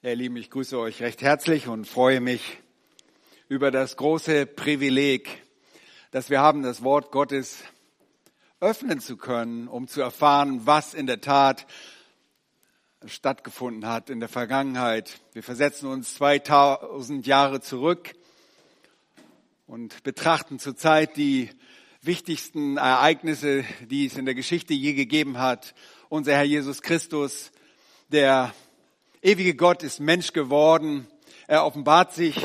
Ja, ihr Lieben, ich grüße euch recht herzlich und freue mich über das große Privileg, dass wir haben, das Wort Gottes öffnen zu können, um zu erfahren, was in der Tat stattgefunden hat in der Vergangenheit. Wir versetzen uns 2000 Jahre zurück und betrachten zurzeit die wichtigsten Ereignisse, die es in der Geschichte je gegeben hat. Unser Herr Jesus Christus, der ewige Gott ist Mensch geworden. Er offenbart sich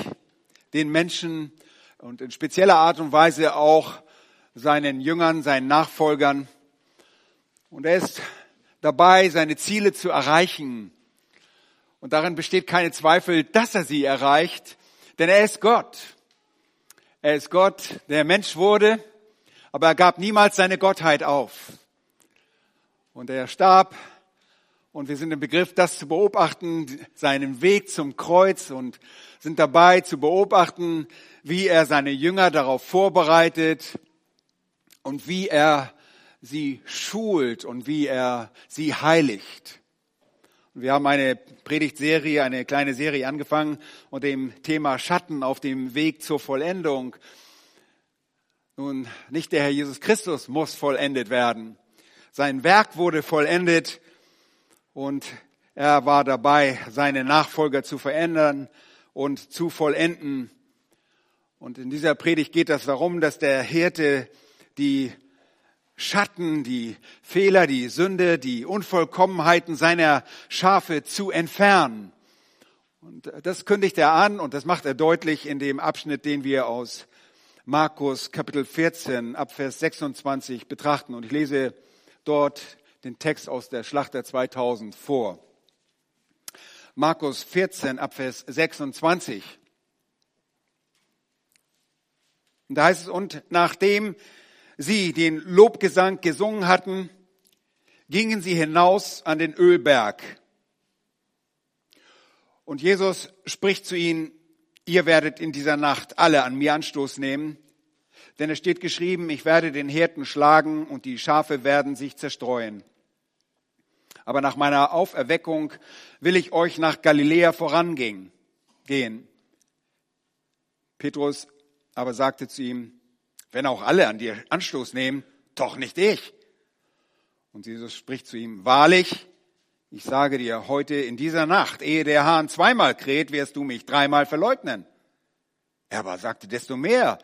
den Menschen und in spezieller Art und Weise auch seinen Jüngern, seinen Nachfolgern. Und er ist dabei, seine Ziele zu erreichen. Und darin besteht keine Zweifel, dass er sie erreicht, denn er ist Gott. Er ist Gott, der Mensch wurde, aber er gab niemals seine Gottheit auf. Und er starb und wir sind im Begriff, das zu beobachten, seinen Weg zum Kreuz und sind dabei zu beobachten, wie er seine Jünger darauf vorbereitet und wie er sie schult und wie er sie heiligt. Wir haben eine Predigtserie, eine kleine Serie angefangen und dem Thema Schatten auf dem Weg zur Vollendung. Nun, nicht der Herr Jesus Christus muss vollendet werden. Sein Werk wurde vollendet und er war dabei, seine Nachfolger zu verändern und zu vollenden. Und in dieser Predigt geht es darum, dass der Hirte die Schatten, die Fehler, die Sünde, die Unvollkommenheiten seiner Schafe zu entfernen. Und das kündigt er an und das macht er deutlich in dem Abschnitt, den wir aus Markus Kapitel 14 ab Vers 26 betrachten. Und ich lese dort den Text aus der Schlachter 2000 vor. Markus 14 Abvers 26. Und da heißt es, und nachdem sie den Lobgesang gesungen hatten, gingen sie hinaus an den Ölberg. Und Jesus spricht zu ihnen, ihr werdet in dieser Nacht alle an mir Anstoß nehmen, denn es steht geschrieben, ich werde den Hirten schlagen und die Schafe werden sich zerstreuen aber nach meiner Auferweckung will ich euch nach Galiläa vorangehen. Gehen. Petrus aber sagte zu ihm, wenn auch alle an dir Anstoß nehmen, doch nicht ich. Und Jesus spricht zu ihm, wahrlich, ich sage dir, heute in dieser Nacht, ehe der Hahn zweimal kräht, wirst du mich dreimal verleugnen. Er aber sagte, desto mehr,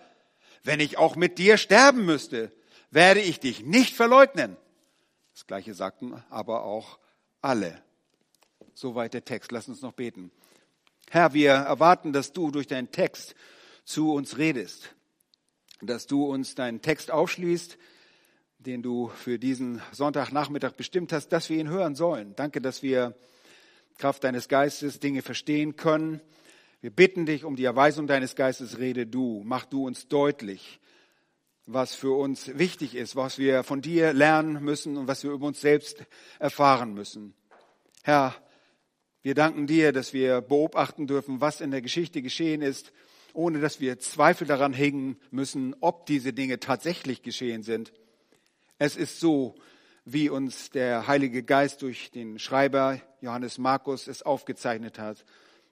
wenn ich auch mit dir sterben müsste, werde ich dich nicht verleugnen. Gleiche sagten aber auch alle. Soweit der Text. Lass uns noch beten. Herr, wir erwarten, dass du durch deinen Text zu uns redest, dass du uns deinen Text aufschließt, den du für diesen Sonntagnachmittag bestimmt hast, dass wir ihn hören sollen. Danke, dass wir Kraft deines Geistes Dinge verstehen können. Wir bitten dich um die Erweisung deines Geistes, rede du, mach du uns deutlich, was für uns wichtig ist, was wir von dir lernen müssen und was wir über uns selbst erfahren müssen. Herr, wir danken dir, dass wir beobachten dürfen, was in der Geschichte geschehen ist, ohne dass wir Zweifel daran hegen müssen, ob diese Dinge tatsächlich geschehen sind. Es ist so, wie uns der Heilige Geist durch den Schreiber Johannes Markus es aufgezeichnet hat.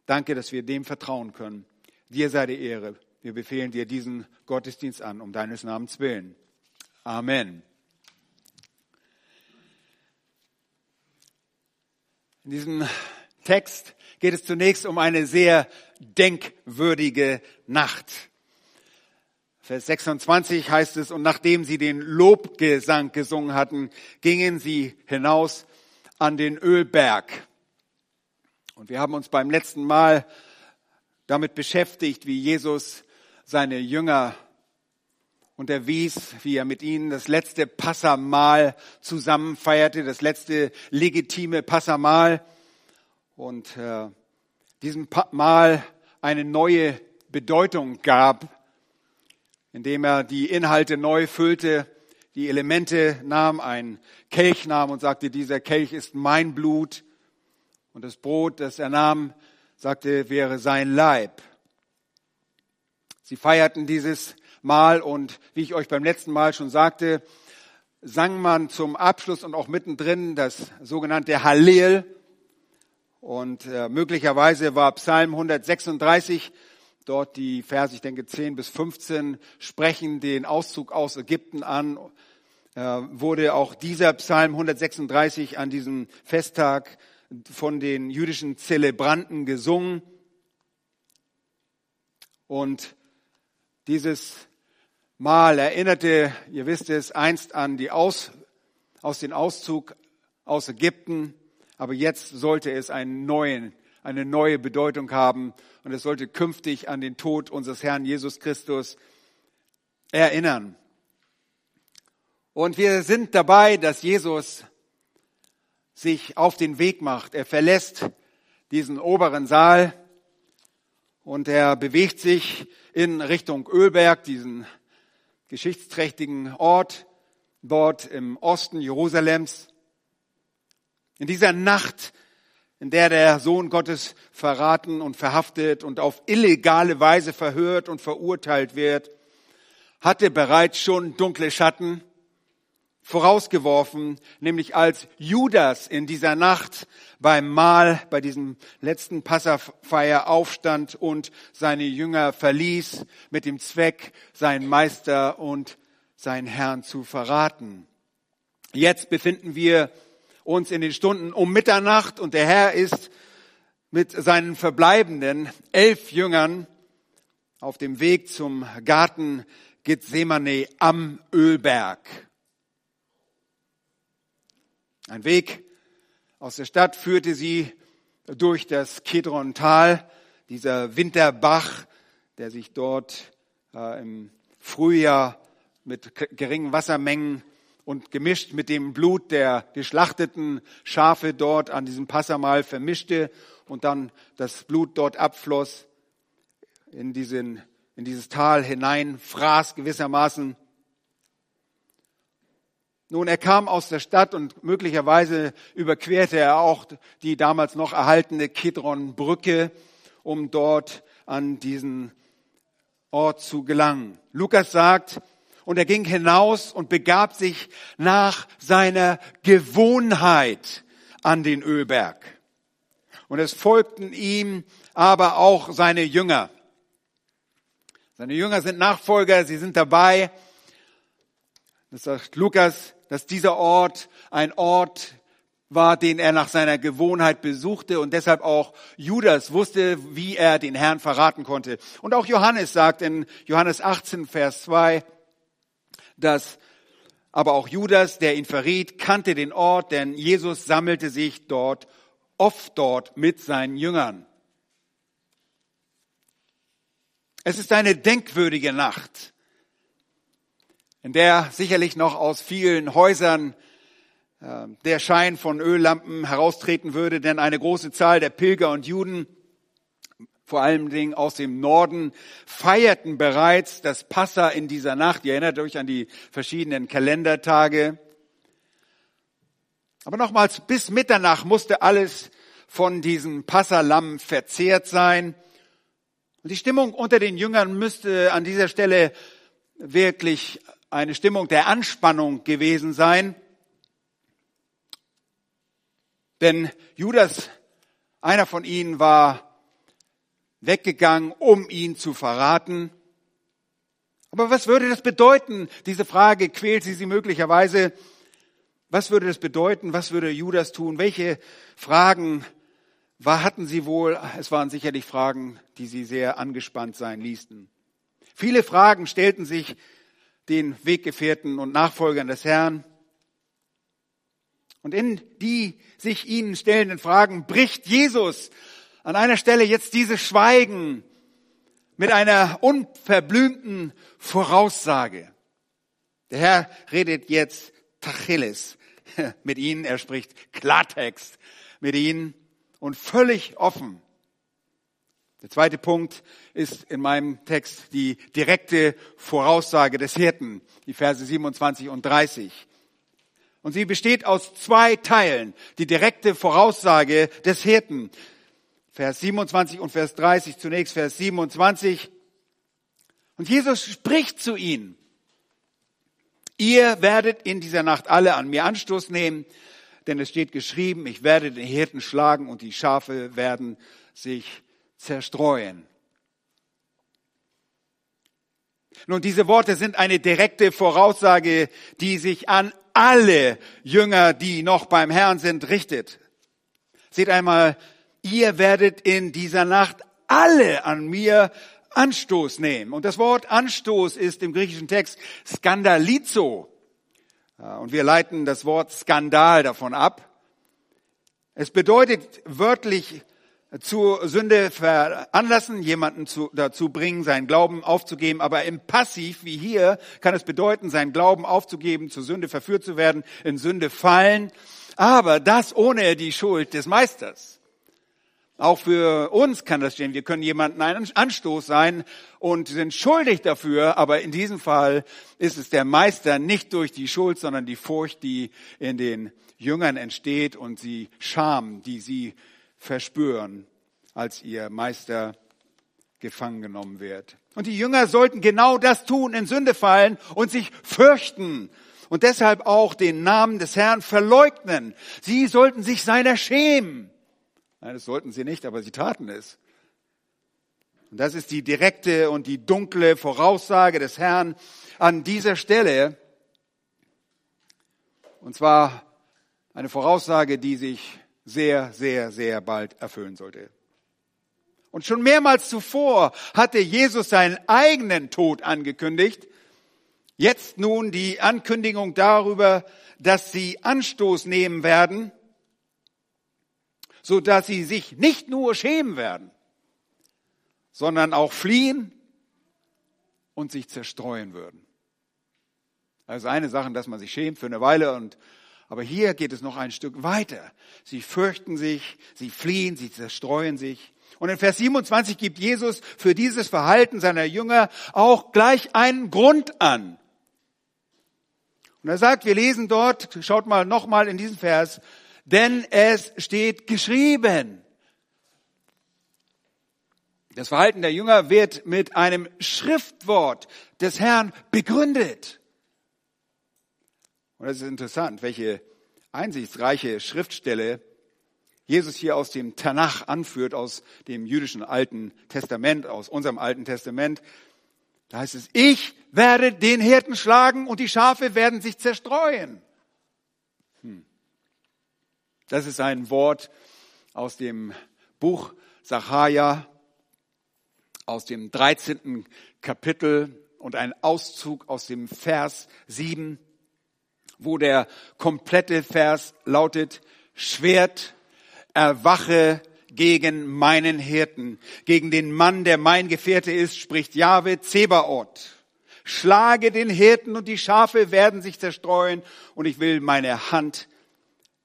Danke, dass wir dem vertrauen können. Dir sei die Ehre. Wir befehlen dir diesen Gottesdienst an, um deines Namens willen. Amen. In diesem Text geht es zunächst um eine sehr denkwürdige Nacht. Vers 26 heißt es, und nachdem sie den Lobgesang gesungen hatten, gingen sie hinaus an den Ölberg. Und wir haben uns beim letzten Mal damit beschäftigt, wie Jesus seine Jünger unterwies, wie er mit ihnen das letzte Passamal zusammen feierte, das letzte legitime Passamal und äh, diesem Mahl eine neue Bedeutung gab, indem er die Inhalte neu füllte, die Elemente nahm, ein Kelch nahm und sagte, dieser Kelch ist mein Blut und das Brot, das er nahm, sagte, wäre sein Leib. Sie feierten dieses Mal und wie ich euch beim letzten Mal schon sagte, sang man zum Abschluss und auch mittendrin das sogenannte Hallel. Und äh, möglicherweise war Psalm 136 dort die Verse, ich denke 10 bis 15, sprechen den Auszug aus Ägypten an. Äh, wurde auch dieser Psalm 136 an diesem Festtag von den jüdischen Zelebranten gesungen. Und dieses Mal erinnerte, ihr wisst es, einst an die Aus, aus den Auszug aus Ägypten aber jetzt sollte es einen neuen, eine neue Bedeutung haben und es sollte künftig an den Tod unseres Herrn Jesus Christus erinnern. Und wir sind dabei, dass Jesus sich auf den Weg macht. Er verlässt diesen oberen Saal und er bewegt sich in Richtung Ölberg, diesen geschichtsträchtigen Ort dort im Osten Jerusalems. In dieser Nacht, in der der Sohn Gottes verraten und verhaftet und auf illegale Weise verhört und verurteilt wird, hatte bereits schon dunkle Schatten vorausgeworfen, nämlich als Judas in dieser Nacht beim Mahl, bei diesem letzten Passafeier aufstand und seine Jünger verließ mit dem Zweck, seinen Meister und seinen Herrn zu verraten. Jetzt befinden wir uns in den Stunden um Mitternacht und der Herr ist mit seinen verbleibenden elf Jüngern auf dem Weg zum Garten Gethsemane am Ölberg. Ein Weg aus der Stadt führte sie durch das Kedron-Tal, dieser Winterbach, der sich dort äh, im Frühjahr mit geringen Wassermengen und gemischt mit dem Blut der geschlachteten Schafe dort an diesem Passamal vermischte und dann das Blut dort abfloss in, diesen, in dieses Tal hinein, fraß gewissermaßen. Nun, er kam aus der Stadt und möglicherweise überquerte er auch die damals noch erhaltene Kidron-Brücke, um dort an diesen Ort zu gelangen. Lukas sagt, und er ging hinaus und begab sich nach seiner Gewohnheit an den Ölberg. Und es folgten ihm aber auch seine Jünger. Seine Jünger sind Nachfolger, sie sind dabei. Das sagt Lukas, dass dieser Ort ein Ort war, den er nach seiner Gewohnheit besuchte und deshalb auch Judas wusste, wie er den Herrn verraten konnte. Und auch Johannes sagt in Johannes 18, Vers 2, dass aber auch Judas, der ihn verriet, kannte den Ort, denn Jesus sammelte sich dort, oft dort mit seinen Jüngern. Es ist eine denkwürdige Nacht, in der sicherlich noch aus vielen Häusern äh, der Schein von Öllampen heraustreten würde, denn eine große Zahl der Pilger und Juden vor allen Dingen aus dem Norden, feierten bereits das Passa in dieser Nacht. Ihr erinnert euch an die verschiedenen Kalendertage. Aber nochmals, bis Mitternacht musste alles von diesem Passalamm verzehrt sein. Und die Stimmung unter den Jüngern müsste an dieser Stelle wirklich eine Stimmung der Anspannung gewesen sein. Denn Judas, einer von ihnen war weggegangen, um ihn zu verraten. Aber was würde das bedeuten? Diese Frage quält sie sie möglicherweise. Was würde das bedeuten? Was würde Judas tun? Welche Fragen war, hatten sie wohl? Es waren sicherlich Fragen, die sie sehr angespannt sein ließen. Viele Fragen stellten sich den Weggefährten und Nachfolgern des Herrn. Und in die sich ihnen stellenden Fragen bricht Jesus an einer Stelle jetzt dieses Schweigen mit einer unverblümten Voraussage. Der Herr redet jetzt Tacheles mit ihnen, er spricht Klartext mit ihnen und völlig offen. Der zweite Punkt ist in meinem Text die direkte Voraussage des Hirten, die Verse 27 und 30. Und sie besteht aus zwei Teilen. Die direkte Voraussage des Hirten. Vers 27 und Vers 30, zunächst Vers 27. Und Jesus spricht zu ihnen. Ihr werdet in dieser Nacht alle an mir Anstoß nehmen, denn es steht geschrieben, ich werde den Hirten schlagen und die Schafe werden sich zerstreuen. Nun, diese Worte sind eine direkte Voraussage, die sich an alle Jünger, die noch beim Herrn sind, richtet. Seht einmal, ihr werdet in dieser Nacht alle an mir Anstoß nehmen. Und das Wort Anstoß ist im griechischen Text Skandalizo. Und wir leiten das Wort Skandal davon ab. Es bedeutet wörtlich zur Sünde veranlassen, jemanden zu, dazu bringen, seinen Glauben aufzugeben. Aber im Passiv, wie hier, kann es bedeuten, seinen Glauben aufzugeben, zur Sünde verführt zu werden, in Sünde fallen. Aber das ohne die Schuld des Meisters. Auch für uns kann das stehen. Wir können jemanden einen Anstoß sein und sind schuldig dafür. Aber in diesem Fall ist es der Meister nicht durch die Schuld, sondern die Furcht, die in den Jüngern entsteht und sie Scham, die sie verspüren, als ihr Meister gefangen genommen wird. Und die Jünger sollten genau das tun, in Sünde fallen und sich fürchten und deshalb auch den Namen des Herrn verleugnen. Sie sollten sich seiner schämen. Nein, das sollten sie nicht, aber sie taten es. Und das ist die direkte und die dunkle Voraussage des Herrn an dieser Stelle. Und zwar eine Voraussage, die sich sehr, sehr, sehr bald erfüllen sollte. Und schon mehrmals zuvor hatte Jesus seinen eigenen Tod angekündigt. Jetzt nun die Ankündigung darüber, dass sie Anstoß nehmen werden, so dass sie sich nicht nur schämen werden, sondern auch fliehen und sich zerstreuen würden. Also eine Sache, dass man sich schämt für eine Weile und aber hier geht es noch ein Stück weiter. Sie fürchten sich, sie fliehen, sie zerstreuen sich. Und in Vers 27 gibt Jesus für dieses Verhalten seiner Jünger auch gleich einen Grund an. Und er sagt, wir lesen dort, schaut mal nochmal in diesen Vers, denn es steht geschrieben. Das Verhalten der Jünger wird mit einem Schriftwort des Herrn begründet. Und das ist interessant, welche einsichtsreiche Schriftstelle Jesus hier aus dem Tanach anführt, aus dem jüdischen Alten Testament, aus unserem Alten Testament. Da heißt es, ich werde den Hirten schlagen und die Schafe werden sich zerstreuen. Hm. Das ist ein Wort aus dem Buch Sacharja, aus dem 13. Kapitel und ein Auszug aus dem Vers 7 wo der komplette Vers lautet, Schwert, erwache gegen meinen Hirten, gegen den Mann, der mein Gefährte ist, spricht Jahwe Zebaoth. Schlage den Hirten und die Schafe werden sich zerstreuen und ich will meine Hand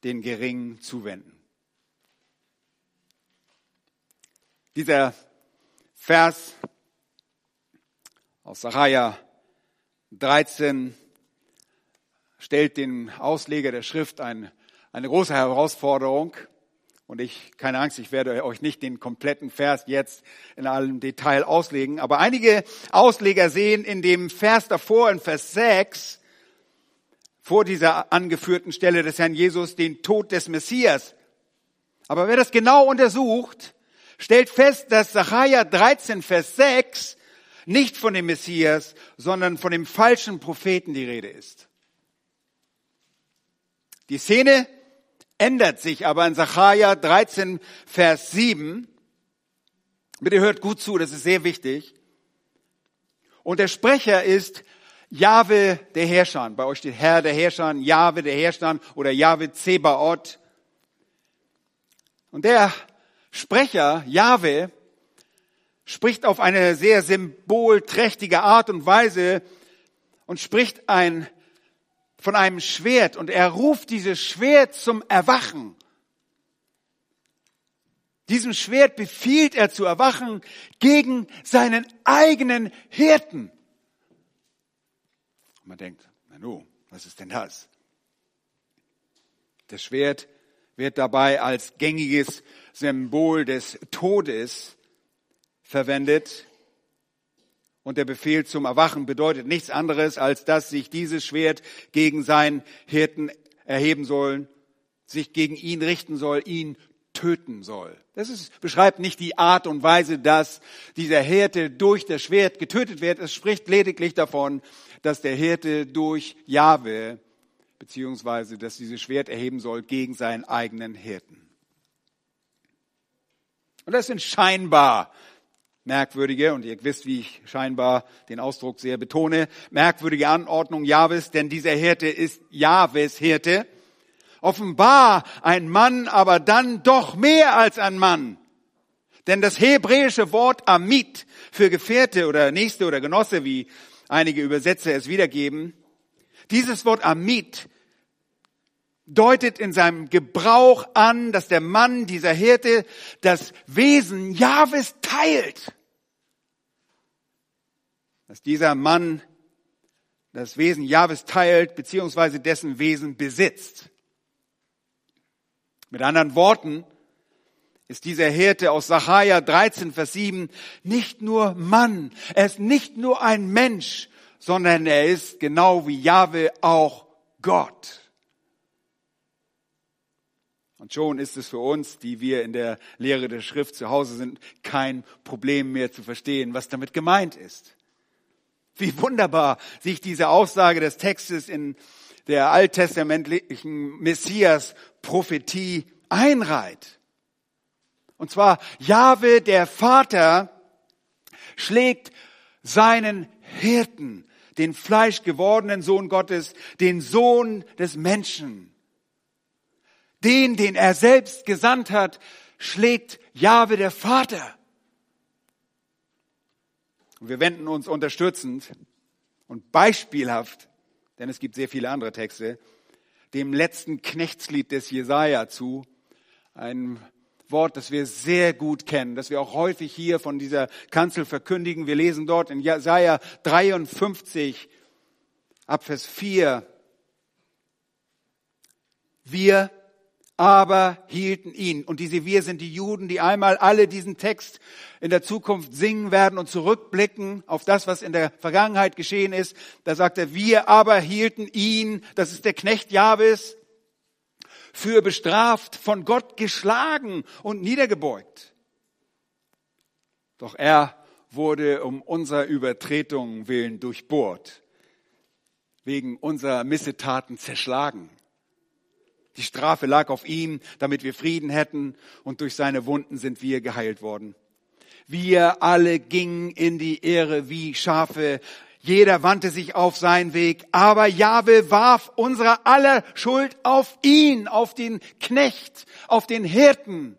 den Geringen zuwenden. Dieser Vers aus Sacharja 13 stellt den Ausleger der Schrift ein, eine große Herausforderung. Und ich, keine Angst, ich werde euch nicht den kompletten Vers jetzt in allem Detail auslegen. Aber einige Ausleger sehen in dem Vers davor, in Vers 6, vor dieser angeführten Stelle des Herrn Jesus, den Tod des Messias. Aber wer das genau untersucht, stellt fest, dass Sacharja 13, Vers 6 nicht von dem Messias, sondern von dem falschen Propheten die Rede ist. Die Szene ändert sich aber in Sacharja 13, Vers 7. Bitte hört gut zu, das ist sehr wichtig. Und der Sprecher ist Jahwe der Herrscher. Bei euch steht Herr der Herrscher, Jahwe der Herrscher oder Jahwe Zebaoth. Und der Sprecher, Jahwe, spricht auf eine sehr symbolträchtige Art und Weise und spricht ein von einem Schwert und er ruft dieses Schwert zum Erwachen. Diesem Schwert befiehlt er zu erwachen gegen seinen eigenen Hirten. Und man denkt, na nu, was ist denn das? Das Schwert wird dabei als gängiges Symbol des Todes verwendet. Und der Befehl zum Erwachen bedeutet nichts anderes, als dass sich dieses Schwert gegen seinen Hirten erheben sollen, sich gegen ihn richten soll, ihn töten soll. Das ist, beschreibt nicht die Art und Weise, dass dieser Hirte durch das Schwert getötet wird. Es spricht lediglich davon, dass der Hirte durch Jahwe beziehungsweise dass dieses Schwert erheben soll gegen seinen eigenen Hirten. Und das sind scheinbar merkwürdige, und ihr wisst, wie ich scheinbar den Ausdruck sehr betone, merkwürdige Anordnung Jahwes, denn dieser Hirte ist Jahwes Hirte. Offenbar ein Mann, aber dann doch mehr als ein Mann. Denn das hebräische Wort Amit für Gefährte oder Nächste oder Genosse, wie einige Übersetzer es wiedergeben, dieses Wort Amit deutet in seinem Gebrauch an, dass der Mann, dieser Hirte, das Wesen Jahwes teilt. Dass dieser Mann das Wesen Jahwes teilt, beziehungsweise dessen Wesen besitzt. Mit anderen Worten ist dieser Hirte aus Sacharja 13, Vers 7 nicht nur Mann, er ist nicht nur ein Mensch, sondern er ist genau wie Jahwe auch Gott. Und schon ist es für uns, die wir in der Lehre der Schrift zu Hause sind, kein Problem mehr zu verstehen, was damit gemeint ist. Wie wunderbar sich diese Aussage des Textes in der alttestamentlichen Messias-Prophetie einreiht. Und zwar, Jahwe, der Vater, schlägt seinen Hirten, den fleischgewordenen Sohn Gottes, den Sohn des Menschen, den, den er selbst gesandt hat, schlägt Jahwe der Vater. Und wir wenden uns unterstützend und beispielhaft, denn es gibt sehr viele andere Texte, dem letzten Knechtslied des Jesaja zu. Ein Wort, das wir sehr gut kennen, das wir auch häufig hier von dieser Kanzel verkündigen. Wir lesen dort in Jesaja 53 ab Vers 4. Wir aber hielten ihn. Und diese Wir sind die Juden, die einmal alle diesen Text in der Zukunft singen werden und zurückblicken auf das, was in der Vergangenheit geschehen ist. Da sagt er, wir aber hielten ihn, das ist der Knecht Jahwes, für bestraft, von Gott geschlagen und niedergebeugt. Doch er wurde um unserer Übertretungen willen durchbohrt, wegen unserer Missetaten zerschlagen. Die Strafe lag auf ihm, damit wir Frieden hätten, und durch seine Wunden sind wir geheilt worden. Wir alle gingen in die Ehre wie Schafe. Jeder wandte sich auf seinen Weg, aber Jahwe warf unsere aller Schuld auf ihn, auf den Knecht, auf den Hirten.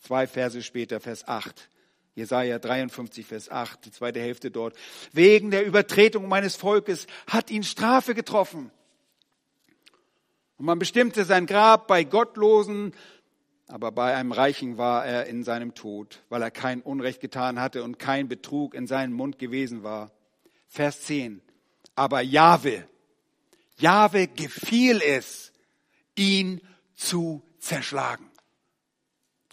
Zwei Verse später, Vers 8. Jesaja 53, Vers 8, die zweite Hälfte dort. Wegen der Übertretung meines Volkes hat ihn Strafe getroffen. Und man bestimmte sein Grab bei Gottlosen, aber bei einem Reichen war er in seinem Tod, weil er kein Unrecht getan hatte und kein Betrug in seinem Mund gewesen war. Vers 10. Aber Jahwe, Jahwe gefiel es, ihn zu zerschlagen.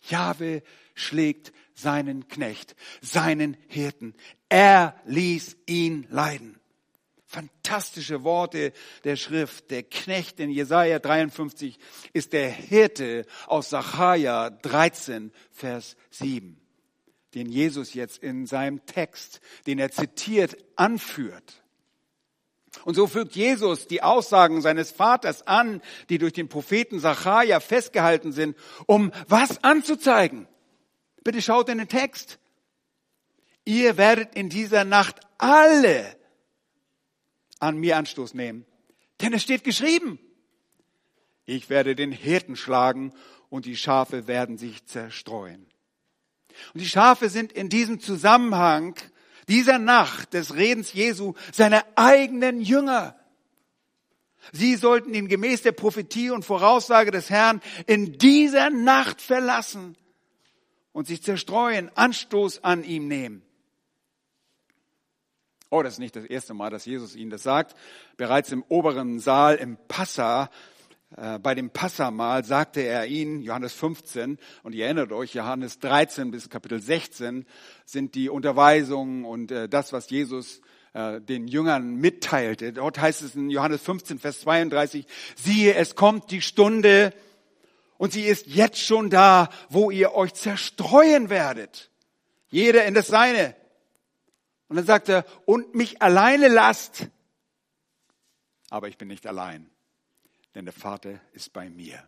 Jahwe schlägt seinen Knecht, seinen Hirten. Er ließ ihn leiden. Fantastische Worte der Schrift. Der Knecht in Jesaja 53 ist der Hirte aus Sacharja 13, Vers 7, den Jesus jetzt in seinem Text, den er zitiert, anführt. Und so fügt Jesus die Aussagen seines Vaters an, die durch den Propheten Sacharja festgehalten sind, um was anzuzeigen. Bitte schaut in den Text. Ihr werdet in dieser Nacht alle an mir Anstoß nehmen. Denn es steht geschrieben, ich werde den Hirten schlagen und die Schafe werden sich zerstreuen. Und die Schafe sind in diesem Zusammenhang dieser Nacht des Redens Jesu seine eigenen Jünger. Sie sollten ihn gemäß der Prophetie und Voraussage des Herrn in dieser Nacht verlassen und sich zerstreuen, Anstoß an ihm nehmen. Oh, das ist nicht das erste Mal, dass Jesus ihnen das sagt. Bereits im oberen Saal im Passa, äh, bei dem Passamal sagte er ihnen, Johannes 15, und ihr erinnert euch, Johannes 13 bis Kapitel 16 sind die Unterweisungen und äh, das, was Jesus äh, den Jüngern mitteilte. Dort heißt es in Johannes 15, Vers 32, siehe, es kommt die Stunde und sie ist jetzt schon da, wo ihr euch zerstreuen werdet. Jeder in das Seine. Und dann sagt er, und mich alleine lasst. Aber ich bin nicht allein, denn der Vater ist bei mir.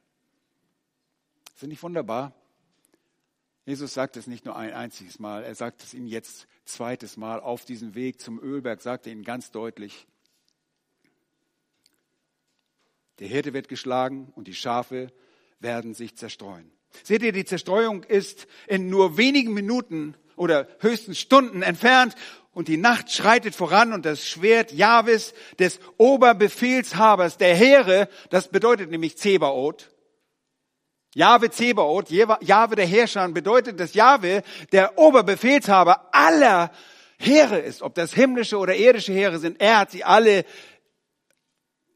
Ist das nicht wunderbar? Jesus sagt es nicht nur ein einziges Mal, er sagt es ihnen jetzt zweites Mal auf diesem Weg zum Ölberg, sagt er ihnen ganz deutlich. Der Hirte wird geschlagen und die Schafe werden sich zerstreuen. Seht ihr, die Zerstreuung ist in nur wenigen Minuten oder höchstens Stunden entfernt und die Nacht schreitet voran und das Schwert Jahwes des Oberbefehlshabers der Heere, das bedeutet nämlich Zebaoth, Jahwe Zebaoth, Jahwe der Herrscher, bedeutet, dass Jahwe der Oberbefehlshaber aller Heere ist, ob das himmlische oder irdische Heere sind. Er hat sie alle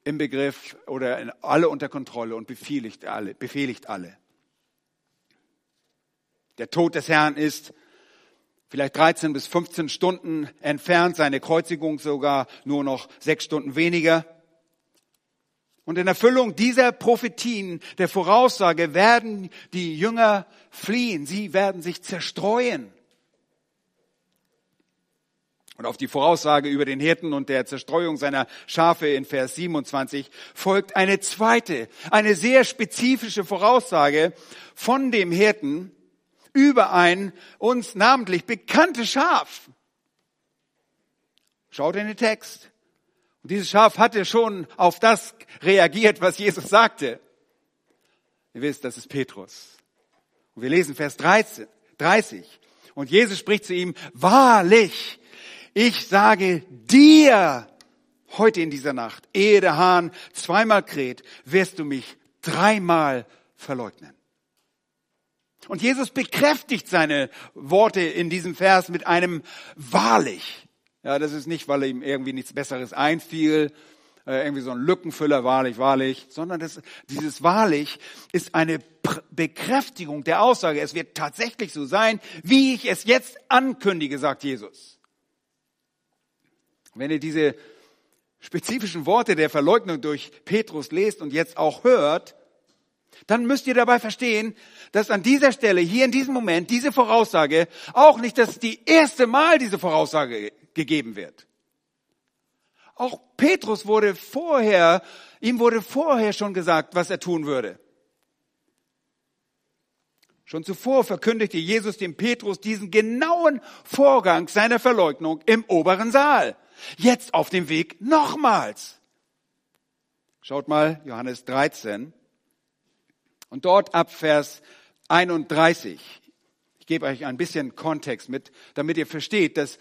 im Begriff oder alle unter Kontrolle und befehligt alle, befehligt alle. Der Tod des Herrn ist vielleicht 13 bis 15 Stunden entfernt, seine Kreuzigung sogar nur noch sechs Stunden weniger. Und in Erfüllung dieser Prophetien, der Voraussage, werden die Jünger fliehen. Sie werden sich zerstreuen. Und auf die Voraussage über den Hirten und der Zerstreuung seiner Schafe in Vers 27 folgt eine zweite, eine sehr spezifische Voraussage von dem Hirten über ein uns namentlich bekanntes Schaf. Schaut in den Text. Und dieses Schaf hatte schon auf das reagiert, was Jesus sagte. Ihr wisst, das ist Petrus. Und wir lesen Vers 13, 30. Und Jesus spricht zu ihm, wahrlich, ich sage dir, heute in dieser Nacht, ehe der Hahn zweimal kräht, wirst du mich dreimal verleugnen. Und Jesus bekräftigt seine Worte in diesem Vers mit einem wahrlich. Ja, das ist nicht, weil ihm irgendwie nichts Besseres einfiel, äh, irgendwie so ein Lückenfüller, wahrlich, wahrlich, sondern das, dieses wahrlich ist eine Bekräftigung der Aussage. Es wird tatsächlich so sein, wie ich es jetzt ankündige, sagt Jesus. Wenn ihr diese spezifischen Worte der Verleugnung durch Petrus lest und jetzt auch hört, dann müsst ihr dabei verstehen, dass an dieser Stelle, hier in diesem Moment, diese Voraussage auch nicht das die erste Mal diese Voraussage gegeben wird. Auch Petrus wurde vorher, ihm wurde vorher schon gesagt, was er tun würde. Schon zuvor verkündigte Jesus dem Petrus diesen genauen Vorgang seiner Verleugnung im oberen Saal. Jetzt auf dem Weg nochmals. Schaut mal, Johannes 13. Und dort ab Vers 31. Ich gebe euch ein bisschen Kontext mit, damit ihr versteht, dass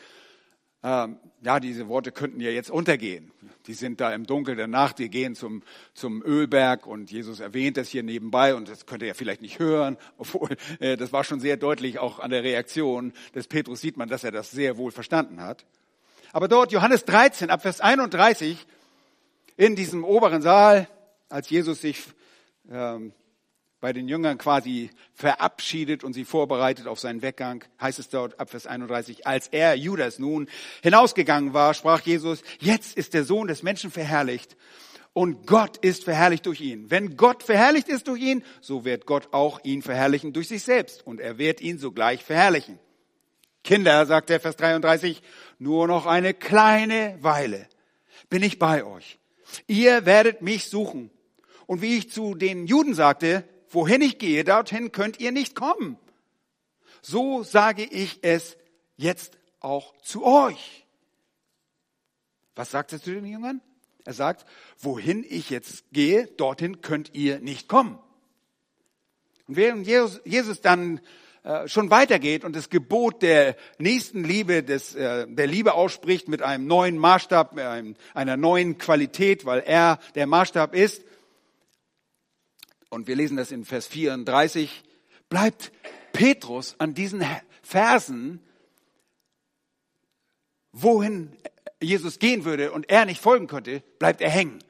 ähm, ja, diese Worte könnten ja jetzt untergehen. Die sind da im Dunkel der Nacht, die gehen zum, zum Ölberg und Jesus erwähnt das hier nebenbei und das könnt ihr ja vielleicht nicht hören, obwohl äh, das war schon sehr deutlich auch an der Reaktion des Petrus sieht man, dass er das sehr wohl verstanden hat. Aber dort Johannes 13 ab Vers 31 in diesem oberen Saal, als Jesus sich ähm, bei den Jüngern quasi verabschiedet und sie vorbereitet auf seinen Weggang, heißt es dort ab Vers 31, als er, Judas, nun hinausgegangen war, sprach Jesus, jetzt ist der Sohn des Menschen verherrlicht und Gott ist verherrlicht durch ihn. Wenn Gott verherrlicht ist durch ihn, so wird Gott auch ihn verherrlichen durch sich selbst und er wird ihn sogleich verherrlichen. Kinder, sagt er Vers 33, nur noch eine kleine Weile bin ich bei euch. Ihr werdet mich suchen. Und wie ich zu den Juden sagte, Wohin ich gehe, dorthin könnt ihr nicht kommen. So sage ich es jetzt auch zu euch. Was sagt er zu den Jüngern? Er sagt, wohin ich jetzt gehe, dorthin könnt ihr nicht kommen. Und während Jesus dann äh, schon weitergeht und das Gebot der nächsten Liebe, des, äh, der Liebe ausspricht mit einem neuen Maßstab, einer neuen Qualität, weil er der Maßstab ist, und wir lesen das in Vers 34, bleibt Petrus an diesen Versen, wohin Jesus gehen würde und er nicht folgen könnte, bleibt er hängen.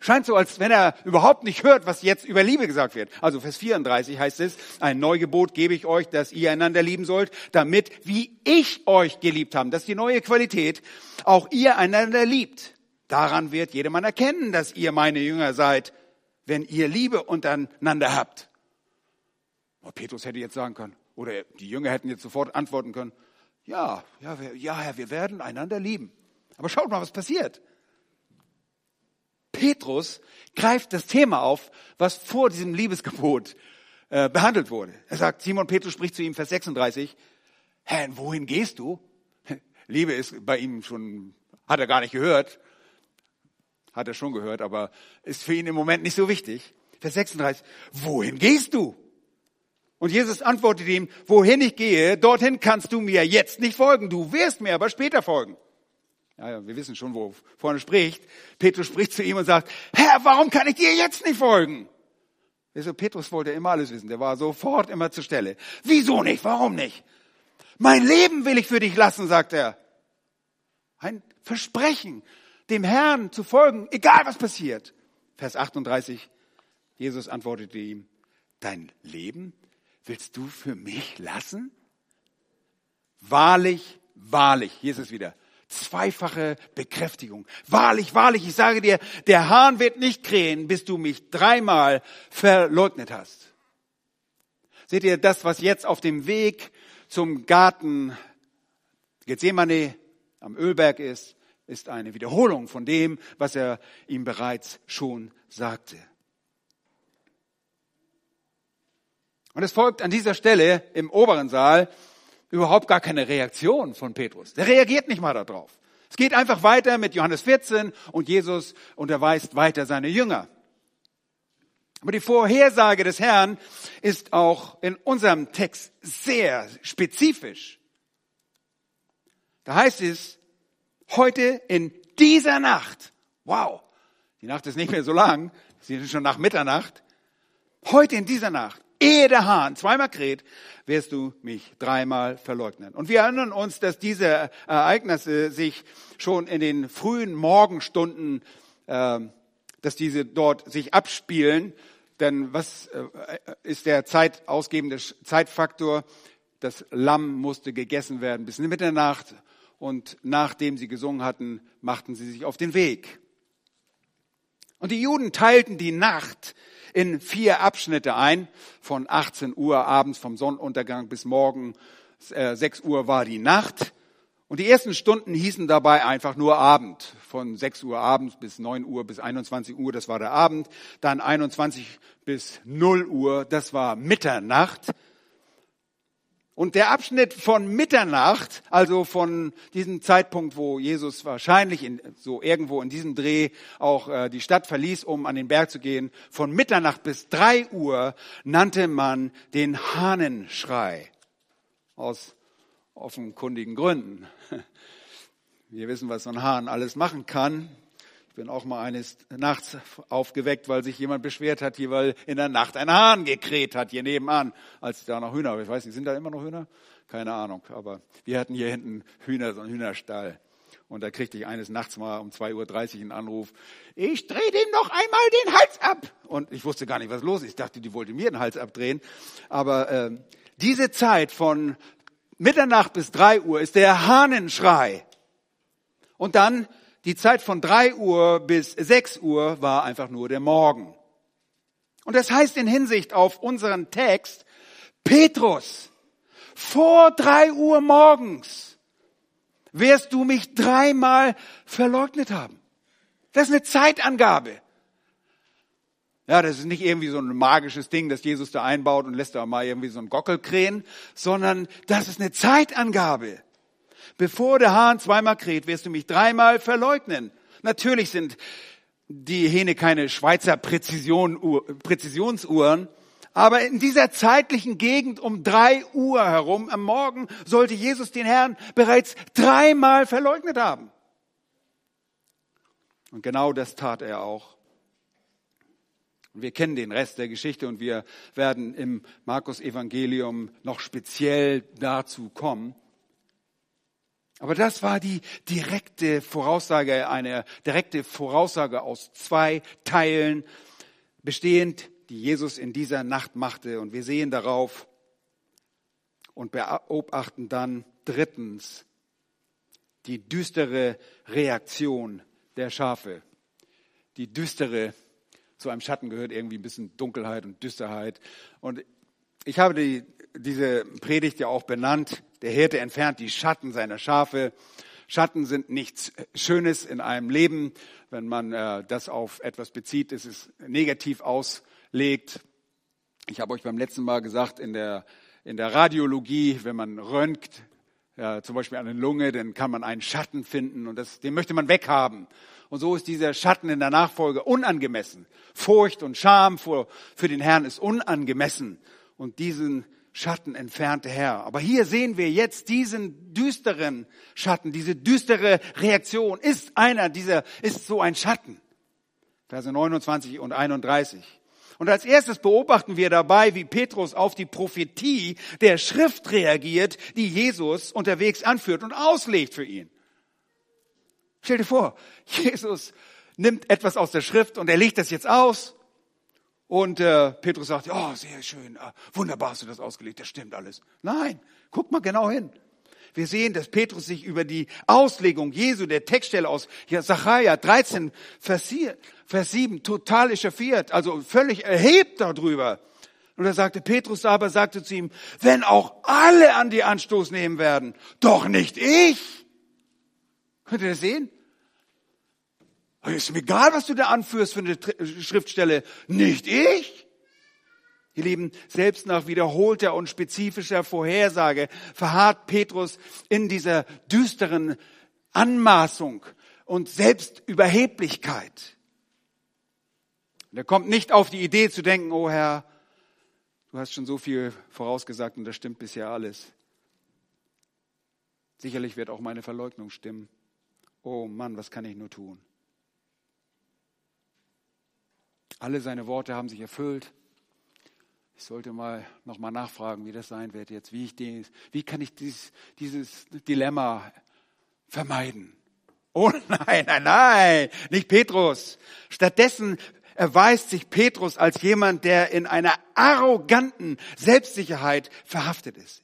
Scheint so, als wenn er überhaupt nicht hört, was jetzt über Liebe gesagt wird. Also Vers 34 heißt es, ein Neugebot gebe ich euch, dass ihr einander lieben sollt, damit, wie ich euch geliebt habe, das ist die neue Qualität, auch ihr einander liebt. Daran wird jedermann erkennen, dass ihr meine Jünger seid, wenn ihr Liebe untereinander habt. Oh, Petrus hätte jetzt sagen können, oder die Jünger hätten jetzt sofort antworten können, ja, ja, ja, Herr, wir werden einander lieben. Aber schaut mal, was passiert. Petrus greift das Thema auf, was vor diesem Liebesgebot äh, behandelt wurde. Er sagt, Simon Petrus spricht zu ihm, Vers 36, Herr, wohin gehst du? Liebe ist bei ihm schon, hat er gar nicht gehört. Hat er schon gehört, aber ist für ihn im Moment nicht so wichtig. Vers 36, wohin gehst du? Und Jesus antwortet ihm, wohin ich gehe, dorthin kannst du mir jetzt nicht folgen. Du wirst mir aber später folgen. Ja, ja, wir wissen schon, wo vorne spricht. Petrus spricht zu ihm und sagt, Herr, warum kann ich dir jetzt nicht folgen? Also Petrus wollte immer alles wissen. Der war sofort immer zur Stelle. Wieso nicht? Warum nicht? Mein Leben will ich für dich lassen, sagt er. Ein Versprechen, dem Herrn zu folgen, egal was passiert. Vers 38. Jesus antwortete ihm, dein Leben willst du für mich lassen? Wahrlich, wahrlich, hier ist es wieder, zweifache Bekräftigung. Wahrlich, wahrlich, ich sage dir, der Hahn wird nicht krähen, bis du mich dreimal verleugnet hast. Seht ihr, das, was jetzt auf dem Weg zum Garten Gethsemane am Ölberg ist, ist eine Wiederholung von dem, was er ihm bereits schon sagte. Und es folgt an dieser Stelle im oberen Saal überhaupt gar keine Reaktion von Petrus. Der reagiert nicht mal darauf. Es geht einfach weiter mit Johannes 14 und Jesus unterweist weiter seine Jünger. Aber die Vorhersage des Herrn ist auch in unserem Text sehr spezifisch. Da heißt es, heute in dieser Nacht, wow, die Nacht ist nicht mehr so lang, sie ist schon nach Mitternacht, heute in dieser Nacht ehe der Hahn zweimal kräht, wirst du mich dreimal verleugnen. Und wir erinnern uns, dass diese Ereignisse sich schon in den frühen Morgenstunden, äh, dass diese dort sich abspielen. Denn was äh, ist der zeitausgebende Zeitfaktor? Das Lamm musste gegessen werden bis Mitternacht. Und nachdem sie gesungen hatten, machten sie sich auf den Weg. Und die Juden teilten die Nacht in vier Abschnitte ein. Von 18 Uhr abends vom Sonnenuntergang bis morgen äh, 6 Uhr war die Nacht. Und die ersten Stunden hießen dabei einfach nur Abend. Von 6 Uhr abends bis 9 Uhr bis 21 Uhr, das war der Abend. Dann 21 bis 0 Uhr, das war Mitternacht. Und der Abschnitt von Mitternacht, also von diesem Zeitpunkt, wo Jesus wahrscheinlich in, so irgendwo in diesem Dreh auch äh, die Stadt verließ, um an den Berg zu gehen, von Mitternacht bis drei Uhr nannte man den Hahnenschrei. Aus offenkundigen Gründen. Wir wissen, was so ein Hahn alles machen kann. Ich bin auch mal eines Nachts aufgeweckt, weil sich jemand beschwert hat, hier, weil in der Nacht ein Hahn gekräht hat, hier nebenan, als da noch Hühner, ich weiß nicht, sind da immer noch Hühner? Keine Ahnung, aber wir hatten hier hinten Hühner, so einen Hühnerstall. Und da kriegte ich eines Nachts mal um 2.30 Uhr einen Anruf, ich drehe dem noch einmal den Hals ab. Und ich wusste gar nicht, was los ist. Ich dachte, die wollte mir den Hals abdrehen. Aber äh, diese Zeit von Mitternacht bis drei Uhr ist der Hahnenschrei. Und dann die Zeit von drei Uhr bis sechs Uhr war einfach nur der Morgen. Und das heißt in Hinsicht auf unseren Text, Petrus, vor drei Uhr morgens wirst du mich dreimal verleugnet haben. Das ist eine Zeitangabe. Ja, das ist nicht irgendwie so ein magisches Ding, das Jesus da einbaut und lässt da mal irgendwie so ein Gockel krähen, sondern das ist eine Zeitangabe. Bevor der Hahn zweimal kräht, wirst du mich dreimal verleugnen. Natürlich sind die Hähne keine Schweizer Präzision, Präzisionsuhren, aber in dieser zeitlichen Gegend um drei Uhr herum am Morgen sollte Jesus den Herrn bereits dreimal verleugnet haben. Und genau das tat er auch. Wir kennen den Rest der Geschichte und wir werden im Markus Evangelium noch speziell dazu kommen. Aber das war die direkte Voraussage, eine direkte Voraussage aus zwei Teilen bestehend, die Jesus in dieser Nacht machte. Und wir sehen darauf und beobachten dann drittens die düstere Reaktion der Schafe. Die düstere, zu einem Schatten gehört irgendwie ein bisschen Dunkelheit und Düsterheit. Und ich habe die, diese Predigt ja auch benannt. Der Hirte entfernt die Schatten seiner Schafe. Schatten sind nichts Schönes in einem Leben. Wenn man äh, das auf etwas bezieht, ist es negativ auslegt. Ich habe euch beim letzten Mal gesagt, in der, in der Radiologie, wenn man röntgt, ja, zum Beispiel eine Lunge, dann kann man einen Schatten finden und das, den möchte man weghaben. Und so ist dieser Schatten in der Nachfolge unangemessen. Furcht und Scham vor, für den Herrn ist unangemessen. Und diesen Schatten entfernte Herr. Aber hier sehen wir jetzt diesen düsteren Schatten, diese düstere Reaktion ist einer dieser, ist so ein Schatten. Verse 29 und 31. Und als erstes beobachten wir dabei, wie Petrus auf die Prophetie der Schrift reagiert, die Jesus unterwegs anführt und auslegt für ihn. Stell dir vor, Jesus nimmt etwas aus der Schrift und er legt das jetzt aus. Und äh, Petrus sagt, oh, sehr schön, ah, wunderbar hast du das ausgelegt, das stimmt alles. Nein, guck mal genau hin. Wir sehen, dass Petrus sich über die Auslegung Jesu, der Textstelle aus Sacharja 13, Vers 7, total echauffiert, also völlig erhebt darüber. Und er sagte, Petrus aber sagte zu ihm, wenn auch alle an die Anstoß nehmen werden, doch nicht ich. Könnt ihr das sehen? Ist mir egal, was du da anführst für eine Schriftstelle. Nicht ich. Ihr Lieben, selbst nach wiederholter und spezifischer Vorhersage verharrt Petrus in dieser düsteren Anmaßung und Selbstüberheblichkeit. Und er kommt nicht auf die Idee zu denken, oh Herr, du hast schon so viel vorausgesagt und das stimmt bisher alles. Sicherlich wird auch meine Verleugnung stimmen. Oh Mann, was kann ich nur tun? Alle seine Worte haben sich erfüllt. Ich sollte mal nochmal nachfragen, wie das sein wird jetzt, wie, ich den, wie kann ich dieses, dieses Dilemma vermeiden? Oh nein, nein, nein, nicht Petrus. Stattdessen erweist sich Petrus als jemand, der in einer arroganten Selbstsicherheit verhaftet ist.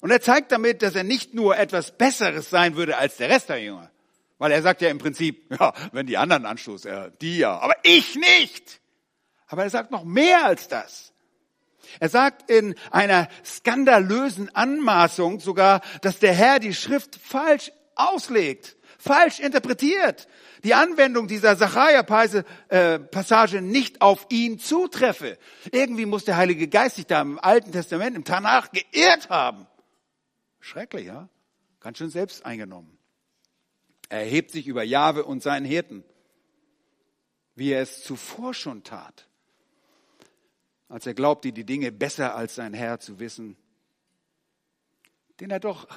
Und er zeigt damit, dass er nicht nur etwas Besseres sein würde als der Rest der Jünger. Weil er sagt ja im Prinzip, ja, wenn die anderen anstoßen, ja, die ja, aber ich nicht. Aber er sagt noch mehr als das. Er sagt in einer skandalösen Anmaßung sogar, dass der Herr die Schrift falsch auslegt, falsch interpretiert, die Anwendung dieser Sacharja-Passage nicht auf ihn zutreffe. Irgendwie muss der Heilige Geist sich da im Alten Testament, im Tanach geirrt haben. Schrecklich, ja? Ganz schön selbst eingenommen. Er erhebt sich über Jahwe und seinen Hirten, wie er es zuvor schon tat als er glaubte, die Dinge besser als sein Herr zu wissen, den er doch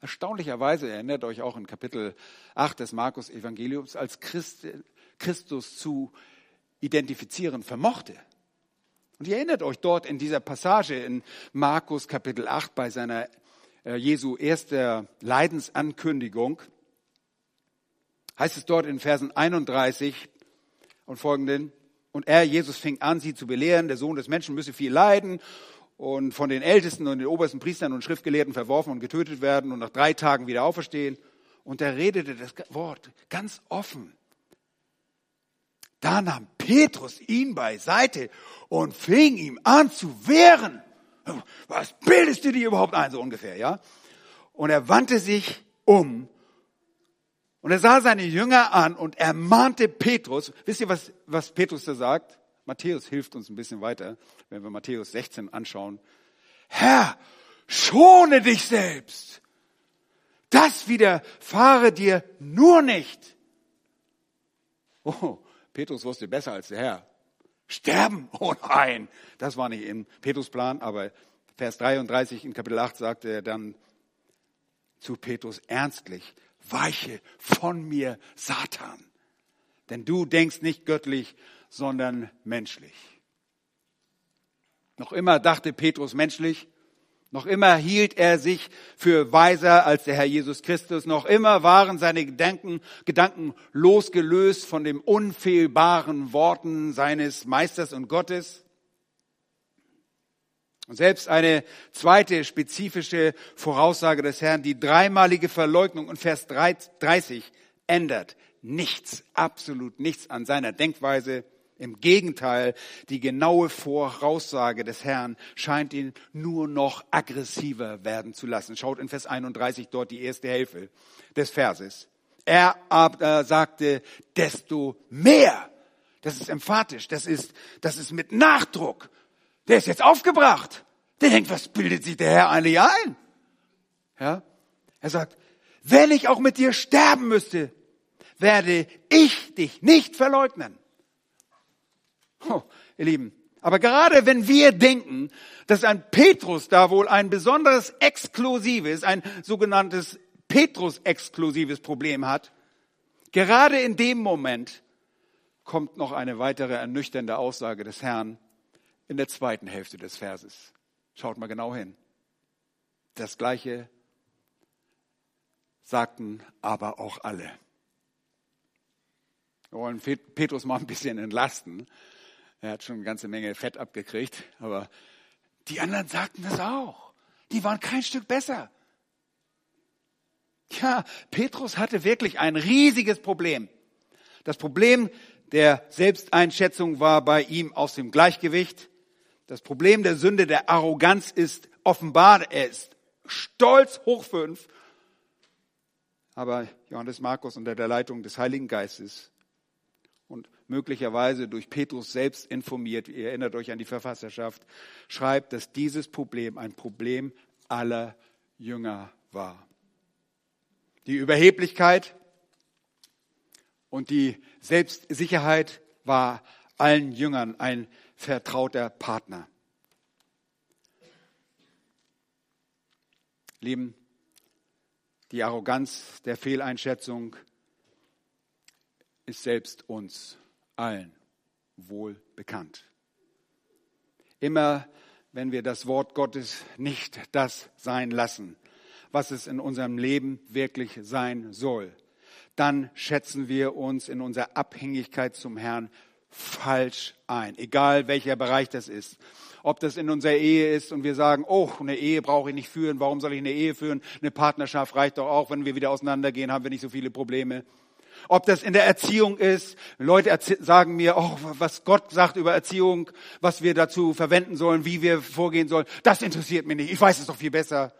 erstaunlicherweise, erinnert euch auch in Kapitel 8 des Markus Evangeliums, als Christ, Christus zu identifizieren vermochte. Und ihr erinnert euch dort in dieser Passage in Markus Kapitel 8 bei seiner äh, Jesu erster Leidensankündigung, heißt es dort in Versen 31 und folgenden, und er, Jesus, fing an, sie zu belehren, der Sohn des Menschen müsse viel leiden und von den Ältesten und den obersten Priestern und Schriftgelehrten verworfen und getötet werden und nach drei Tagen wieder auferstehen. Und er redete das Wort ganz offen. Da nahm Petrus ihn beiseite und fing ihm an zu wehren. Was bildest du dir überhaupt ein, so ungefähr, ja? Und er wandte sich um und er sah seine Jünger an und ermahnte Petrus. Wisst ihr, was, was Petrus da sagt? Matthäus hilft uns ein bisschen weiter, wenn wir Matthäus 16 anschauen. Herr, schone dich selbst. Das widerfahre dir nur nicht. Oh, Petrus wusste besser als der Herr. Sterben? Oh nein, das war nicht im Petrus Plan, aber Vers 33 in Kapitel 8 sagte er dann zu Petrus ernstlich, weiche von mir, Satan. Denn du denkst nicht göttlich, sondern menschlich. Noch immer dachte Petrus menschlich, Noch immer hielt er sich für weiser als der Herr Jesus Christus. Noch immer waren seine Gedanken, Gedanken losgelöst von den unfehlbaren Worten seines Meisters und Gottes. Und selbst eine zweite spezifische Voraussage des Herrn, die dreimalige Verleugnung in Vers 30 ändert nichts, absolut nichts an seiner Denkweise im Gegenteil, die genaue Voraussage des Herrn scheint ihn nur noch aggressiver werden zu lassen. Schaut in Vers 31 dort die erste Hälfte des Verses. Er aber sagte, desto mehr. Das ist emphatisch, das ist, das ist mit Nachdruck. Der ist jetzt aufgebracht. Der denkt, was bildet sich der Herr eigentlich ein? Ja? Er sagt, wenn ich auch mit dir sterben müsste, werde ich dich nicht verleugnen. Oh, ihr Lieben. Aber gerade wenn wir denken, dass ein Petrus da wohl ein besonderes exklusives, ein sogenanntes Petrus-exklusives Problem hat, gerade in dem Moment kommt noch eine weitere ernüchternde Aussage des Herrn in der zweiten Hälfte des Verses. Schaut mal genau hin. Das gleiche sagten aber auch alle. Wir wollen Petrus mal ein bisschen entlasten. Er hat schon eine ganze Menge Fett abgekriegt, aber die anderen sagten das auch. Die waren kein Stück besser. Ja, Petrus hatte wirklich ein riesiges Problem. Das Problem der Selbsteinschätzung war bei ihm aus dem Gleichgewicht. Das Problem der Sünde der Arroganz ist offenbar. Er ist stolz hoch fünf. Aber Johannes Markus unter der Leitung des Heiligen Geistes und möglicherweise durch Petrus selbst informiert, ihr erinnert euch an die Verfasserschaft, schreibt, dass dieses Problem ein Problem aller Jünger war. Die Überheblichkeit und die Selbstsicherheit war allen Jüngern ein vertrauter Partner. Lieben, die Arroganz der Fehleinschätzung ist selbst uns allen wohl bekannt. Immer wenn wir das Wort Gottes nicht das sein lassen, was es in unserem Leben wirklich sein soll, dann schätzen wir uns in unserer Abhängigkeit zum Herrn falsch ein, egal welcher Bereich das ist. Ob das in unserer Ehe ist und wir sagen, oh, eine Ehe brauche ich nicht führen, warum soll ich eine Ehe führen? Eine Partnerschaft reicht doch auch, wenn wir wieder auseinandergehen, haben wir nicht so viele Probleme ob das in der Erziehung ist. Leute sagen mir, oh, was Gott sagt über Erziehung, was wir dazu verwenden sollen, wie wir vorgehen sollen. Das interessiert mich nicht. Ich weiß es doch viel besser.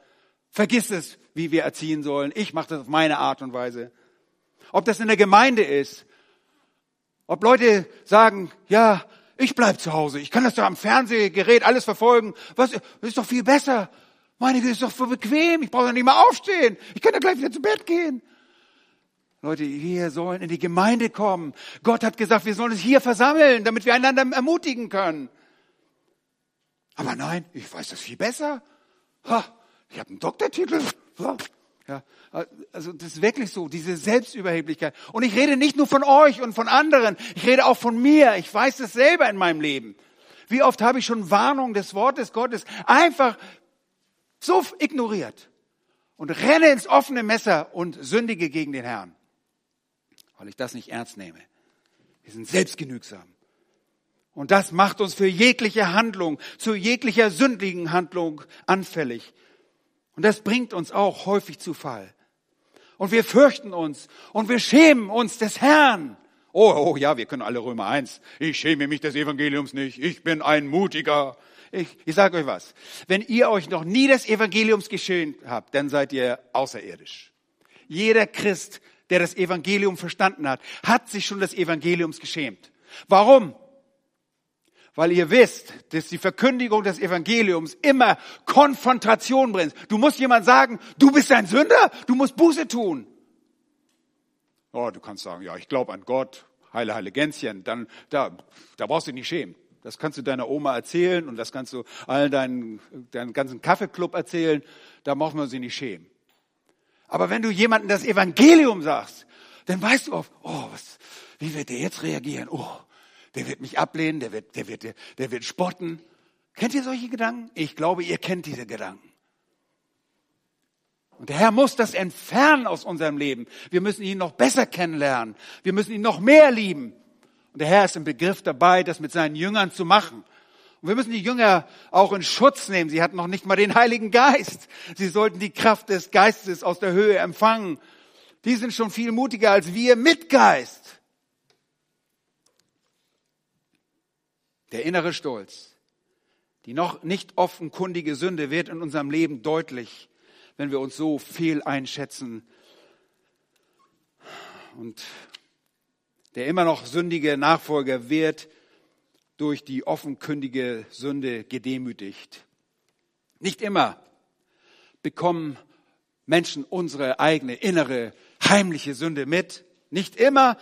Vergiss es, wie wir erziehen sollen. Ich mache das auf meine Art und Weise. Ob das in der Gemeinde ist. Ob Leute sagen, ja, ich bleib zu Hause. Ich kann das doch am Fernsehgerät alles verfolgen. Was, ist doch viel besser. Meine Güte, ist doch für bequem. Ich brauche doch nicht mal aufstehen. Ich kann ja gleich wieder zu Bett gehen. Leute, wir sollen in die Gemeinde kommen. Gott hat gesagt, wir sollen uns hier versammeln, damit wir einander ermutigen können. Aber nein, ich weiß das viel besser. Ha, ich habe einen Doktortitel. Ja, also das ist wirklich so, diese Selbstüberheblichkeit. Und ich rede nicht nur von euch und von anderen, ich rede auch von mir. Ich weiß das selber in meinem Leben. Wie oft habe ich schon Warnung des Wortes Gottes einfach so ignoriert und renne ins offene Messer und sündige gegen den Herrn weil ich das nicht ernst nehme. Wir sind selbstgenügsam. Und das macht uns für jegliche Handlung, zu jeglicher sündigen Handlung anfällig. Und das bringt uns auch häufig zu Fall. Und wir fürchten uns und wir schämen uns des Herrn. Oh, oh ja, wir können alle Römer 1. Ich schäme mich des Evangeliums nicht. Ich bin ein Mutiger. Ich, ich sage euch was. Wenn ihr euch noch nie des Evangeliums geschämt habt, dann seid ihr außerirdisch. Jeder Christ der das Evangelium verstanden hat, hat sich schon des Evangeliums geschämt. Warum? Weil ihr wisst, dass die Verkündigung des Evangeliums immer Konfrontation bringt. Du musst jemand sagen, du bist ein Sünder, du musst Buße tun. Oh, du kannst sagen, ja, ich glaube an Gott, heile, heile Gänschen, dann, da, da brauchst du dich nicht schämen. Das kannst du deiner Oma erzählen und das kannst du allen deinen, deinen ganzen Kaffeeclub erzählen. Da braucht man sich nicht schämen. Aber wenn du jemandem das Evangelium sagst, dann weißt du oft, oh, was, wie wird der jetzt reagieren? Oh, der wird mich ablehnen, der wird, der wird, der, der wird spotten. Kennt ihr solche Gedanken? Ich glaube, ihr kennt diese Gedanken. Und der Herr muss das entfernen aus unserem Leben. Wir müssen ihn noch besser kennenlernen. Wir müssen ihn noch mehr lieben. Und der Herr ist im Begriff dabei, das mit seinen Jüngern zu machen. Und wir müssen die Jünger auch in Schutz nehmen. Sie hatten noch nicht mal den Heiligen Geist. Sie sollten die Kraft des Geistes aus der Höhe empfangen. Die sind schon viel mutiger als wir mit Geist. Der innere Stolz, die noch nicht offenkundige Sünde wird in unserem Leben deutlich, wenn wir uns so fehl einschätzen. Und der immer noch sündige Nachfolger wird durch die offenkündige Sünde gedemütigt. Nicht immer bekommen Menschen unsere eigene innere heimliche Sünde mit. Nicht immer,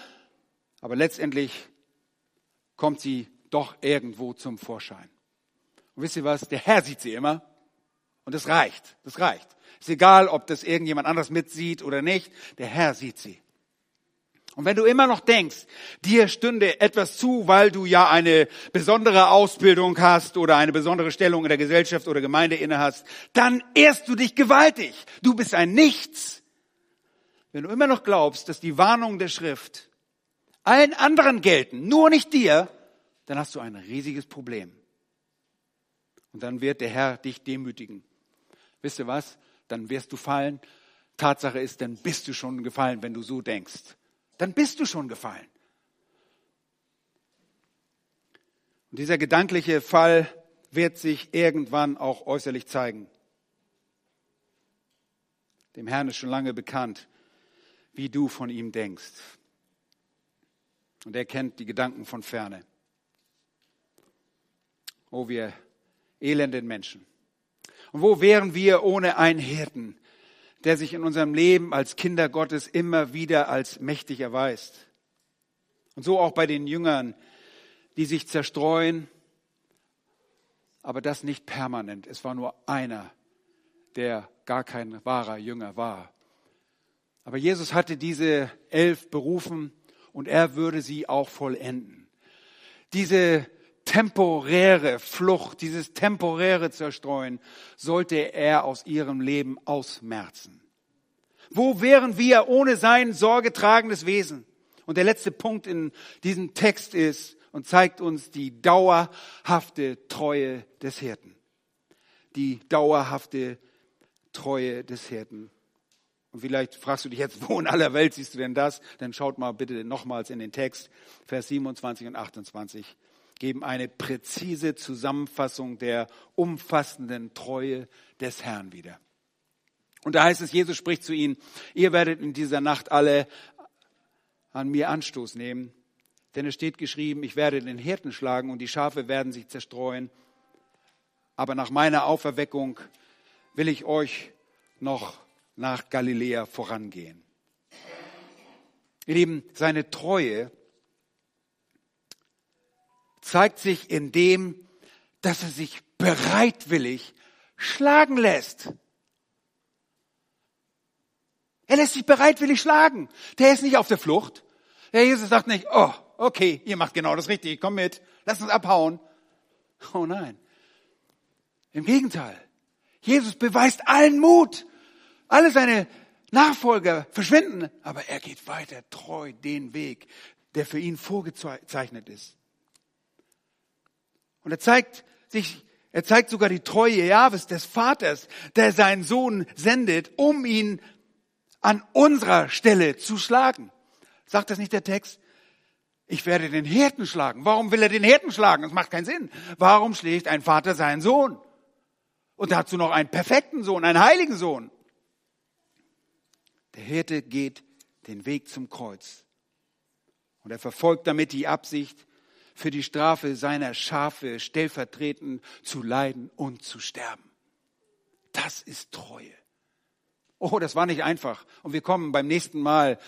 aber letztendlich kommt sie doch irgendwo zum Vorschein. Und wisst ihr was? Der Herr sieht sie immer. Und das reicht. Das reicht. Ist egal, ob das irgendjemand anders mitsieht oder nicht. Der Herr sieht sie. Und wenn du immer noch denkst, dir stünde etwas zu, weil du ja eine besondere Ausbildung hast oder eine besondere Stellung in der Gesellschaft oder Gemeinde inne hast, dann ehrst du dich gewaltig. Du bist ein Nichts. Wenn du immer noch glaubst, dass die Warnungen der Schrift allen anderen gelten, nur nicht dir, dann hast du ein riesiges Problem. Und dann wird der Herr dich demütigen. Wisst ihr was? Dann wirst du fallen. Tatsache ist, dann bist du schon gefallen, wenn du so denkst dann bist du schon gefallen. Und dieser gedankliche Fall wird sich irgendwann auch äußerlich zeigen. Dem Herrn ist schon lange bekannt, wie du von ihm denkst. Und er kennt die Gedanken von ferne. Oh, wir elenden Menschen. Und wo wären wir ohne einen Hirten, der sich in unserem Leben als Kinder Gottes immer wieder als mächtig erweist. Und so auch bei den Jüngern, die sich zerstreuen, aber das nicht permanent. Es war nur einer, der gar kein wahrer Jünger war. Aber Jesus hatte diese elf berufen und er würde sie auch vollenden. Diese temporäre Flucht, dieses temporäre Zerstreuen sollte er aus ihrem Leben ausmerzen. Wo wären wir ohne sein sorgetragendes Wesen? Und der letzte Punkt in diesem Text ist und zeigt uns die dauerhafte Treue des Hirten. Die dauerhafte Treue des Hirten. Und vielleicht fragst du dich jetzt, wo in aller Welt siehst du denn das? Dann schaut mal bitte nochmals in den Text, Vers 27 und 28 geben eine präzise Zusammenfassung der umfassenden Treue des Herrn wieder. Und da heißt es, Jesus spricht zu ihnen, ihr werdet in dieser Nacht alle an mir Anstoß nehmen, denn es steht geschrieben, ich werde den Hirten schlagen und die Schafe werden sich zerstreuen. Aber nach meiner Auferweckung will ich euch noch nach Galiläa vorangehen. Ihr Lieben, seine Treue zeigt sich in dem, dass er sich bereitwillig schlagen lässt. Er lässt sich bereitwillig schlagen. Der ist nicht auf der Flucht. Der Jesus sagt nicht, oh, okay, ihr macht genau das Richtige, komm mit, lass uns abhauen. Oh nein. Im Gegenteil. Jesus beweist allen Mut. Alle seine Nachfolger verschwinden, aber er geht weiter treu den Weg, der für ihn vorgezeichnet ist. Und er zeigt sich, er zeigt sogar die Treue Jahwes des Vaters, der seinen Sohn sendet, um ihn an unserer Stelle zu schlagen. Sagt das nicht der Text? Ich werde den Hirten schlagen. Warum will er den Hirten schlagen? Das macht keinen Sinn. Warum schlägt ein Vater seinen Sohn? Und dazu noch einen perfekten Sohn, einen heiligen Sohn. Der Hirte geht den Weg zum Kreuz. Und er verfolgt damit die Absicht, für die Strafe seiner Schafe stellvertretend zu leiden und zu sterben. Das ist Treue. Oh, das war nicht einfach. Und wir kommen beim nächsten Mal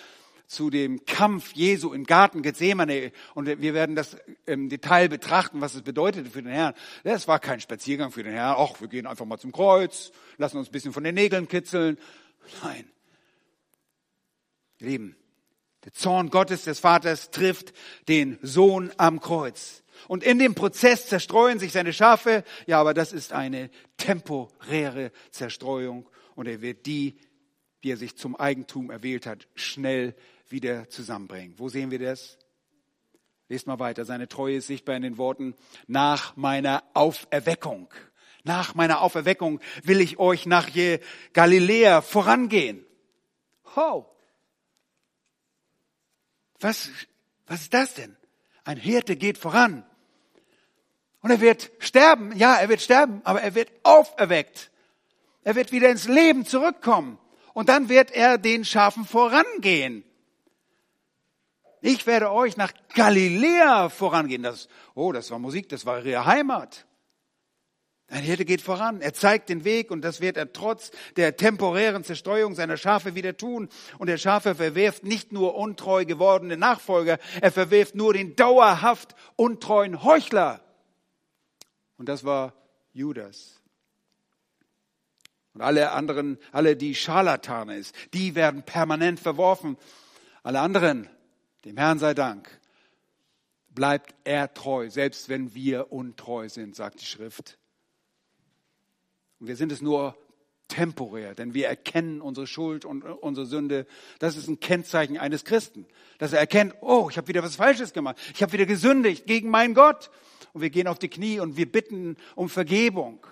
zu dem Kampf Jesu im Garten Gethsemane und wir werden das im Detail betrachten, was es bedeutete für den Herrn. Das war kein Spaziergang für den Herrn. Ach, wir gehen einfach mal zum Kreuz, lassen uns ein bisschen von den Nägeln kitzeln. Nein. Lieben, der Zorn Gottes des Vaters trifft den Sohn am Kreuz. Und in dem Prozess zerstreuen sich seine Schafe. Ja, aber das ist eine temporäre Zerstreuung und er wird die die er sich zum Eigentum erwählt hat, schnell wieder zusammenbringen. Wo sehen wir das? Lest mal weiter. Seine Treue ist sichtbar in den Worten, nach meiner Auferweckung. Nach meiner Auferweckung will ich euch nach Galiläa vorangehen. Ho! Was, was ist das denn? Ein Hirte geht voran. Und er wird sterben. Ja, er wird sterben, aber er wird auferweckt. Er wird wieder ins Leben zurückkommen. Und dann wird er den Schafen vorangehen. Ich werde euch nach Galiläa vorangehen. Das, oh, das war Musik, das war ihre Heimat. Ein Hirte geht voran, er zeigt den Weg und das wird er trotz der temporären Zerstreuung seiner Schafe wieder tun. Und der Schafe verwirft nicht nur untreu gewordene Nachfolger, er verwirft nur den dauerhaft untreuen Heuchler. Und das war Judas. Und alle anderen, alle die Scharlatane ist, die werden permanent verworfen. Alle anderen, dem Herrn sei Dank, bleibt er treu, selbst wenn wir untreu sind, sagt die Schrift. Und wir sind es nur temporär, denn wir erkennen unsere Schuld und unsere Sünde. Das ist ein Kennzeichen eines Christen, dass er erkennt, oh, ich habe wieder was Falsches gemacht, ich habe wieder gesündigt gegen meinen Gott. Und wir gehen auf die Knie und wir bitten um Vergebung.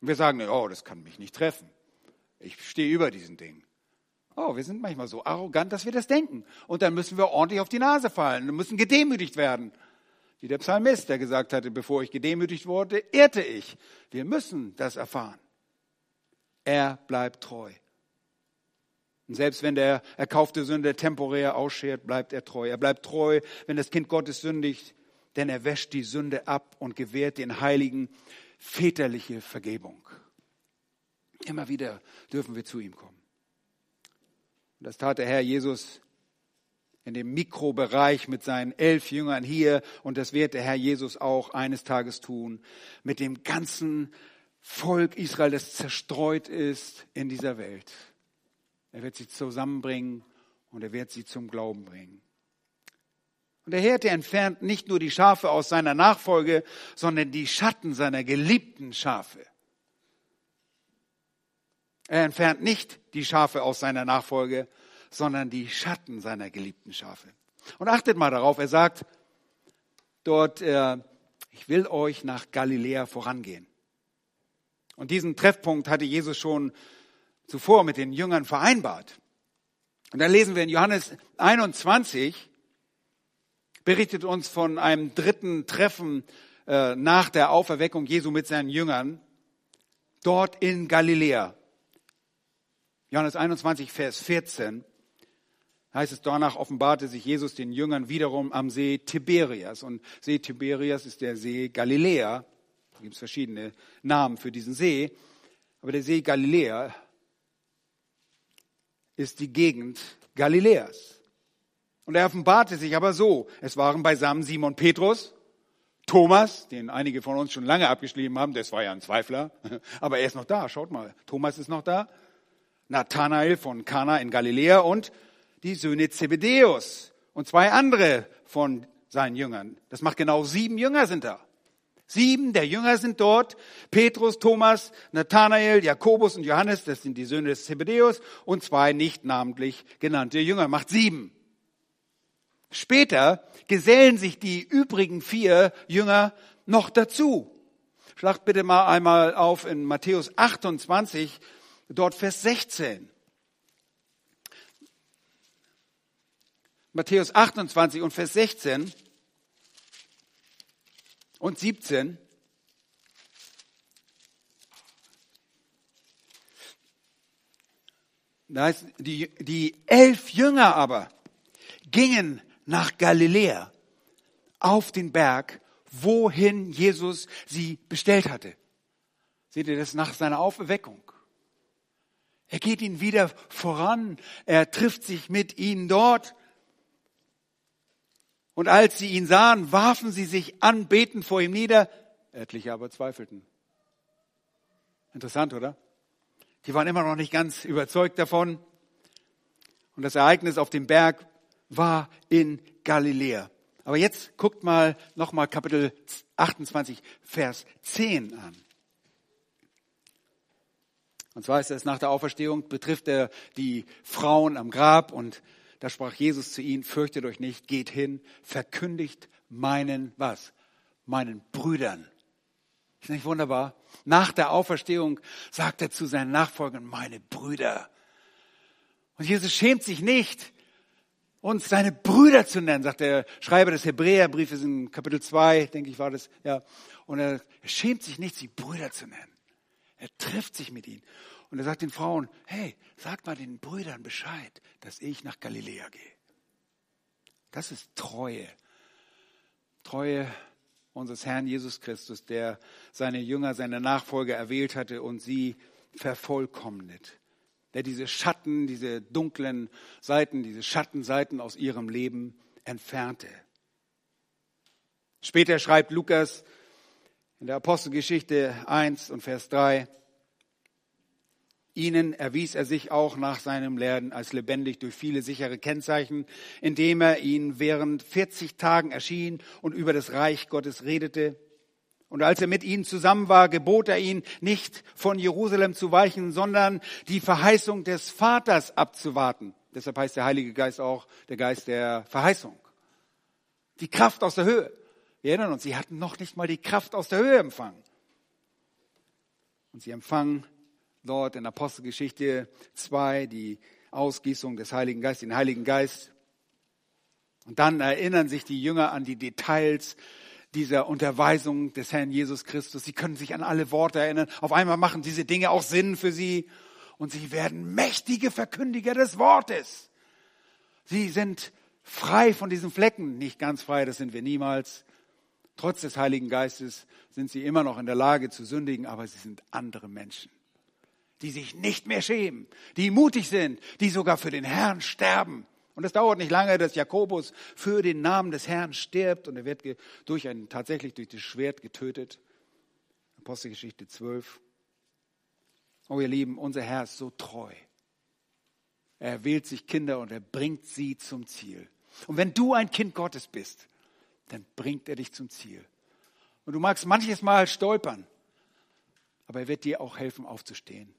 Und wir sagen, oh, das kann mich nicht treffen. Ich stehe über diesen Ding. Oh, wir sind manchmal so arrogant, dass wir das denken. Und dann müssen wir ordentlich auf die Nase fallen Wir müssen gedemütigt werden. Wie der Psalmist, der gesagt hatte, bevor ich gedemütigt wurde, ehrte ich. Wir müssen das erfahren. Er bleibt treu. Und selbst wenn der erkaufte Sünder temporär ausschert, bleibt er treu. Er bleibt treu, wenn das Kind Gottes sündigt, denn er wäscht die Sünde ab und gewährt den Heiligen väterliche Vergebung. Immer wieder dürfen wir zu ihm kommen. Das tat der Herr Jesus in dem Mikrobereich mit seinen elf Jüngern hier und das wird der Herr Jesus auch eines Tages tun mit dem ganzen Volk Israel, das zerstreut ist in dieser Welt. Er wird sie zusammenbringen und er wird sie zum Glauben bringen. Und der Hirte entfernt nicht nur die Schafe aus seiner Nachfolge, sondern die Schatten seiner geliebten Schafe. Er entfernt nicht die Schafe aus seiner Nachfolge, sondern die Schatten seiner geliebten Schafe. Und achtet mal darauf, er sagt dort, äh, ich will euch nach Galiläa vorangehen. Und diesen Treffpunkt hatte Jesus schon zuvor mit den Jüngern vereinbart. Und dann lesen wir in Johannes 21, berichtet uns von einem dritten Treffen äh, nach der Auferweckung Jesu mit seinen Jüngern, dort in Galiläa. Johannes 21, Vers 14 heißt es, danach offenbarte sich Jesus den Jüngern wiederum am See Tiberias. Und See Tiberias ist der See Galiläa. Da gibt es verschiedene Namen für diesen See. Aber der See Galiläa ist die Gegend Galiläas. Und er offenbarte sich aber so. Es waren beisammen Simon Petrus, Thomas, den einige von uns schon lange abgeschrieben haben, das war ja ein Zweifler, aber er ist noch da, schaut mal. Thomas ist noch da. Nathanael von Kana in Galiläa und die Söhne Zebedeus und zwei andere von seinen Jüngern. Das macht genau sieben Jünger sind da. Sieben der Jünger sind dort. Petrus, Thomas, Nathanael, Jakobus und Johannes, das sind die Söhne des Zebedeus und zwei nicht namentlich genannte Jünger. Macht sieben. Später gesellen sich die übrigen vier Jünger noch dazu. Schlacht bitte mal einmal auf in Matthäus 28, dort Vers 16. Matthäus 28 und Vers 16 und 17. Da heißt, die, die elf Jünger aber gingen nach Galiläa auf den Berg, wohin Jesus sie bestellt hatte. Seht ihr das nach seiner Auferweckung? Er geht ihnen wieder voran. Er trifft sich mit ihnen dort. Und als sie ihn sahen, warfen sie sich anbetend vor ihm nieder. Etliche aber zweifelten. Interessant, oder? Die waren immer noch nicht ganz überzeugt davon. Und das Ereignis auf dem Berg war in Galiläa. Aber jetzt guckt mal nochmal Kapitel 28, Vers 10 an. Und zwar ist es nach der Auferstehung, betrifft er die Frauen am Grab und da sprach Jesus zu ihnen, fürchtet euch nicht, geht hin, verkündigt meinen, was? Meinen Brüdern. Ist nicht wunderbar? Nach der Auferstehung sagt er zu seinen Nachfolgern, meine Brüder. Und Jesus schämt sich nicht, uns seine Brüder zu nennen, sagt der Schreiber des Hebräerbriefes in Kapitel 2, denke ich war das, ja. Und er, er schämt sich nicht, sie Brüder zu nennen. Er trifft sich mit ihnen. Und er sagt den Frauen, hey, sag mal den Brüdern Bescheid, dass ich nach Galiläa gehe. Das ist Treue. Treue unseres Herrn Jesus Christus, der seine Jünger, seine Nachfolger erwählt hatte und sie vervollkommnet. Der diese Schatten, diese dunklen Seiten, diese Schattenseiten aus ihrem Leben entfernte. Später schreibt Lukas in der Apostelgeschichte 1 und Vers 3, Ihnen erwies er sich auch nach seinem Lernen als lebendig durch viele sichere Kennzeichen, indem er ihnen während 40 Tagen erschien und über das Reich Gottes redete. Und als er mit ihnen zusammen war, gebot er ihnen, nicht von Jerusalem zu weichen, sondern die Verheißung des Vaters abzuwarten. Deshalb heißt der Heilige Geist auch der Geist der Verheißung. Die Kraft aus der Höhe. Wir erinnern uns, sie hatten noch nicht mal die Kraft aus der Höhe empfangen. Und sie empfangen dort in Apostelgeschichte 2 die Ausgießung des Heiligen Geistes, den Heiligen Geist. Und dann erinnern sich die Jünger an die Details dieser Unterweisung des Herrn Jesus Christus. Sie können sich an alle Worte erinnern. Auf einmal machen diese Dinge auch Sinn für sie und sie werden mächtige Verkündiger des Wortes. Sie sind frei von diesen Flecken, nicht ganz frei, das sind wir niemals. Trotz des Heiligen Geistes sind sie immer noch in der Lage zu sündigen, aber sie sind andere Menschen die sich nicht mehr schämen, die mutig sind, die sogar für den Herrn sterben. Und es dauert nicht lange, dass Jakobus für den Namen des Herrn stirbt und er wird durch ein, tatsächlich durch das Schwert getötet. Apostelgeschichte 12. Oh ihr Lieben, unser Herr ist so treu. Er wählt sich Kinder und er bringt sie zum Ziel. Und wenn du ein Kind Gottes bist, dann bringt er dich zum Ziel. Und du magst manches Mal stolpern, aber er wird dir auch helfen, aufzustehen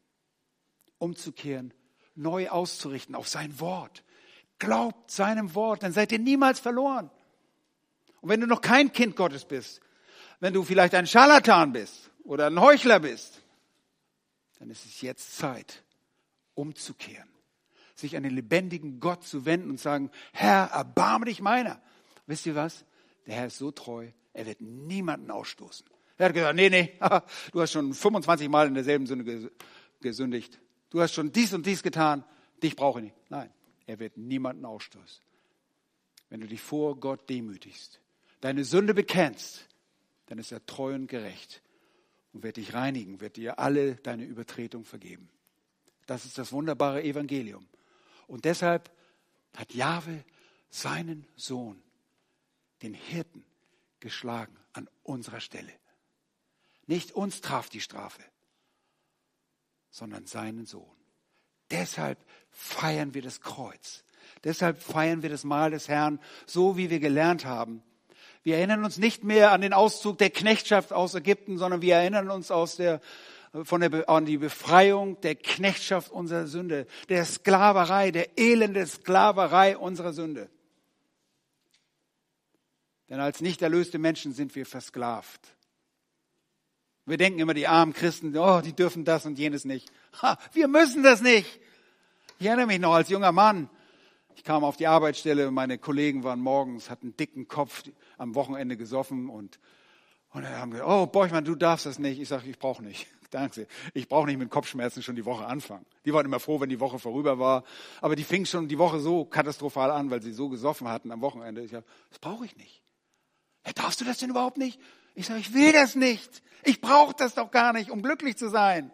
umzukehren, neu auszurichten auf sein Wort. Glaubt seinem Wort, dann seid ihr niemals verloren. Und wenn du noch kein Kind Gottes bist, wenn du vielleicht ein Scharlatan bist oder ein Heuchler bist, dann ist es jetzt Zeit, umzukehren, sich an den lebendigen Gott zu wenden und sagen, Herr, erbarme dich meiner. Wisst ihr was? Der Herr ist so treu, er wird niemanden ausstoßen. Er hat gesagt, nee, nee, du hast schon 25 Mal in derselben Sünde gesündigt du hast schon dies und dies getan, dich brauche ich nicht. Nein, er wird niemanden ausstoßen. Wenn du dich vor Gott demütigst, deine Sünde bekennst, dann ist er treu und gerecht und wird dich reinigen, wird dir alle deine Übertretung vergeben. Das ist das wunderbare Evangelium. Und deshalb hat Jahwe seinen Sohn, den Hirten, geschlagen an unserer Stelle. Nicht uns traf die Strafe, sondern seinen Sohn. Deshalb feiern wir das Kreuz. Deshalb feiern wir das Mahl des Herrn, so wie wir gelernt haben. Wir erinnern uns nicht mehr an den Auszug der Knechtschaft aus Ägypten, sondern wir erinnern uns aus der, von der, an die Befreiung der Knechtschaft unserer Sünde, der Sklaverei, der elende Sklaverei unserer Sünde. Denn als nicht erlöste Menschen sind wir versklavt. Wir denken immer, die armen Christen, oh, die dürfen das und jenes nicht. Ha, wir müssen das nicht. Ich erinnere mich noch als junger Mann. Ich kam auf die Arbeitsstelle, meine Kollegen waren morgens, hatten einen dicken Kopf, am Wochenende gesoffen und, und dann haben gesagt, oh Borchmann, du darfst das nicht. Ich sage, ich brauche nicht. Danke. Ich brauche nicht mit Kopfschmerzen schon die Woche anfangen. Die waren immer froh, wenn die Woche vorüber war. Aber die fing schon die Woche so katastrophal an, weil sie so gesoffen hatten am Wochenende. Ich sage, das brauche ich nicht. Hey, darfst du das denn überhaupt nicht? Ich sage, ich will das nicht. Ich brauche das doch gar nicht, um glücklich zu sein.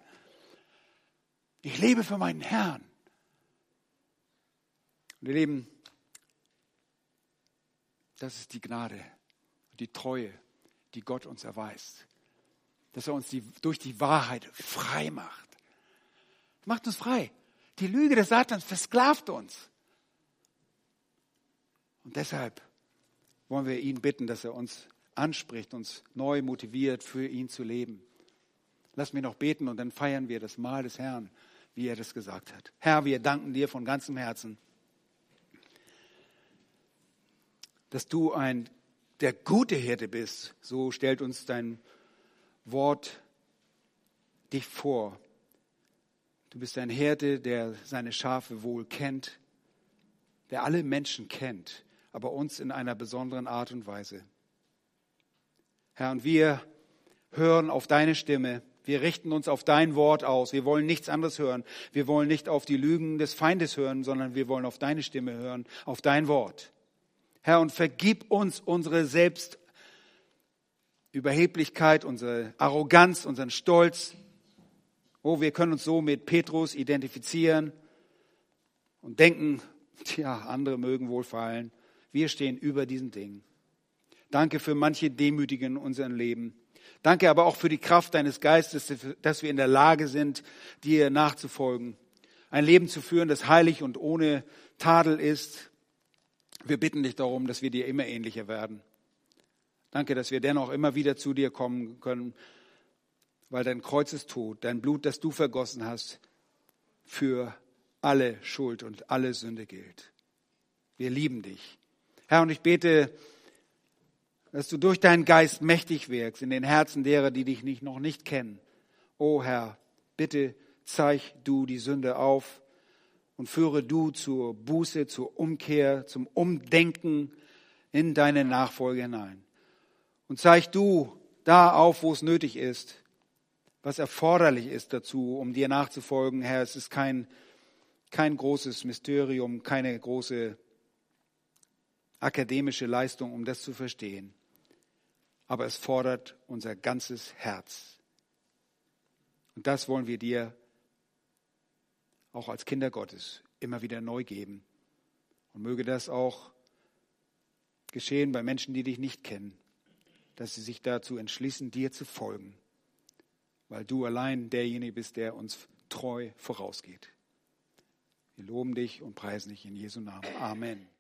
Ich lebe für meinen Herrn. Und ihr Lieben, das ist die Gnade, die Treue, die Gott uns erweist. Dass er uns die, durch die Wahrheit frei macht. Macht uns frei. Die Lüge des Satans versklavt uns. Und deshalb wollen wir ihn bitten, dass er uns anspricht, uns neu motiviert, für ihn zu leben. Lass mich noch beten und dann feiern wir das Mahl des Herrn, wie er das gesagt hat. Herr, wir danken dir von ganzem Herzen, dass du ein der gute Hirte bist. So stellt uns dein Wort dich vor. Du bist ein Hirte, der seine Schafe wohl kennt, der alle Menschen kennt, aber uns in einer besonderen Art und Weise. Herr, und wir hören auf deine Stimme. Wir richten uns auf dein Wort aus. Wir wollen nichts anderes hören. Wir wollen nicht auf die Lügen des Feindes hören, sondern wir wollen auf deine Stimme hören, auf dein Wort. Herr, und vergib uns unsere Selbstüberheblichkeit, unsere Arroganz, unseren Stolz. Oh, wir können uns so mit Petrus identifizieren und denken, tja, andere mögen wohl fallen. Wir stehen über diesen Dingen. Danke für manche Demütigen in unserem Leben. Danke aber auch für die Kraft deines Geistes, dass wir in der Lage sind, dir nachzufolgen. Ein Leben zu führen, das heilig und ohne Tadel ist. Wir bitten dich darum, dass wir dir immer ähnlicher werden. Danke, dass wir dennoch immer wieder zu dir kommen können, weil dein Kreuz ist tot, dein Blut, das du vergossen hast, für alle Schuld und alle Sünde gilt. Wir lieben dich. Herr, und ich bete, dass du durch deinen Geist mächtig wirkst in den Herzen derer, die dich nicht, noch nicht kennen. O Herr, bitte zeig du die Sünde auf und führe du zur Buße, zur Umkehr, zum Umdenken in deine Nachfolge hinein. Und zeig du da auf, wo es nötig ist, was erforderlich ist dazu, um dir nachzufolgen. Herr, es ist kein, kein großes Mysterium, keine große akademische Leistung, um das zu verstehen aber es fordert unser ganzes Herz. Und das wollen wir dir auch als Kinder Gottes immer wieder neu geben. Und möge das auch geschehen bei Menschen, die dich nicht kennen, dass sie sich dazu entschließen, dir zu folgen, weil du allein derjenige bist, der uns treu vorausgeht. Wir loben dich und preisen dich in Jesu Namen. Amen.